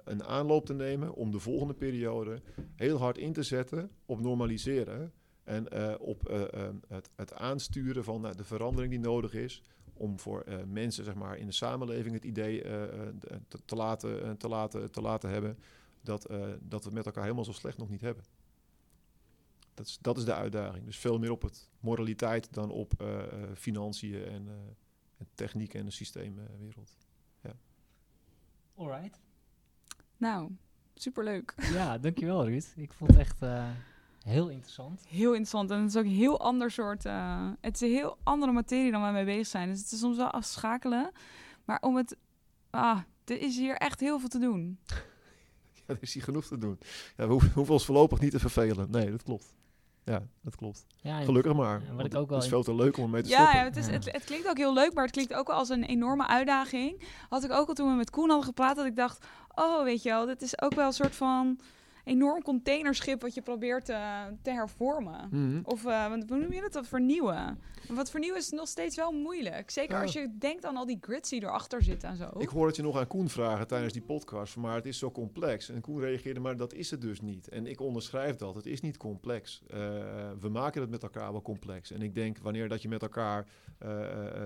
een aanloop te nemen om de volgende periode heel hard in te zetten op normaliseren. En op het, het aansturen van de verandering die nodig is om voor mensen zeg maar, in de samenleving het idee te, te laten, te, laten, te laten hebben dat, eh, dat we met elkaar helemaal zo slecht nog niet hebben. Dat is, dat is de uitdaging. Dus veel meer op het moraliteit dan op eh, eh, financiën en, eh, en techniek en de systeemwereld. Alright. Nou, superleuk. Ja, dankjewel Ruud. Ik vond het echt eh, heel interessant. Heel interessant. En het is ook een heel ander soort... eh, het is een heel andere materie dan waar we mee bezig zijn. Dus het is soms wel afschakelen. Maar om het... Ah, er is hier echt heel veel te doen. Ja, er is hier genoeg te doen. Ja, we hoeven ons voorlopig niet te vervelen. Nee, dat klopt. Ja, dat klopt. Ja, Gelukkig maar. wat ik ook wel Het is veel te leuk om ermee te Ja, stoppen. ja het, is, Ja. Het, het klinkt ook heel leuk, maar het klinkt ook wel als een enorme uitdaging. Had ik ook al toen we met Koen hadden gepraat, dat ik dacht... Oh, weet je wel, dit is ook wel een soort van enorm containerschip... wat je probeert te, te hervormen. Mhm. Of, eh, want hoe noem je het? Wat vernieuwen. En wat vernieuwen is nog steeds wel moeilijk. Zeker Ja. als je denkt aan al die grids die erachter zitten en zo. Ik hoor het je nog aan Koen vragen tijdens die podcast, maar het is zo complex. En Koen reageerde, maar dat is het dus niet. En ik onderschrijf dat, het is niet complex. Eh, we maken het met elkaar wel complex. En ik denk, wanneer dat je met elkaar eh,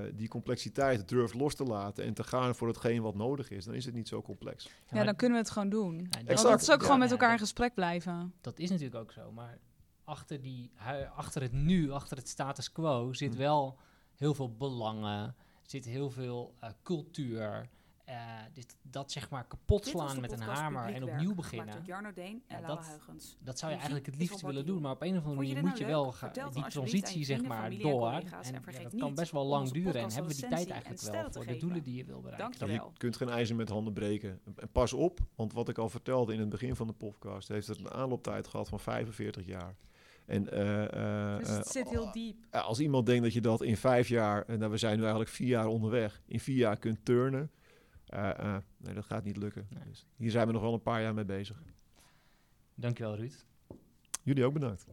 eh, die complexiteit durft los te laten... en te gaan voor hetgeen wat nodig is, dan is het niet zo complex. Ja, dan kunnen we het gewoon doen. Ja, dat- dat is ook Ja. gewoon met elkaar in dat- gesprek blijven. Dat is natuurlijk ook zo, maar achter, die, achter het nu, achter het status quo, zit Hm. wel heel veel belangen, zit heel veel eh, cultuur. Eh, dit, dat zeg maar kapot slaan met een hamer en opnieuw beginnen. Jarno Deen en Ja, Lara dat- zou je eigenlijk het liefst willen doen, maar op een of andere je manier moet je nou wel Vertel het die transitie je zeg maar door. En En vergeet ja, dat kan best wel lang duren en hebben we die tijd en eigenlijk wel voor de doelen die je wil bereiken. Dank je wel. je kunt geen ijzer met handen breken. En pas op, want wat ik al vertelde in het begin van de podcast... heeft het een aanlooptijd gehad van 45 jaar. En eh, eh, Dus het zit heel diep. Ja, als iemand denkt dat je dat in vijf jaar, en nou, we zijn nu eigenlijk vier jaar onderweg, in vier jaar kunt turnen, eh, eh, nee, dat gaat niet lukken. Nee. Dus hier zijn we nog wel een paar jaar mee bezig. Dankjewel Ruud. Jullie ook bedankt.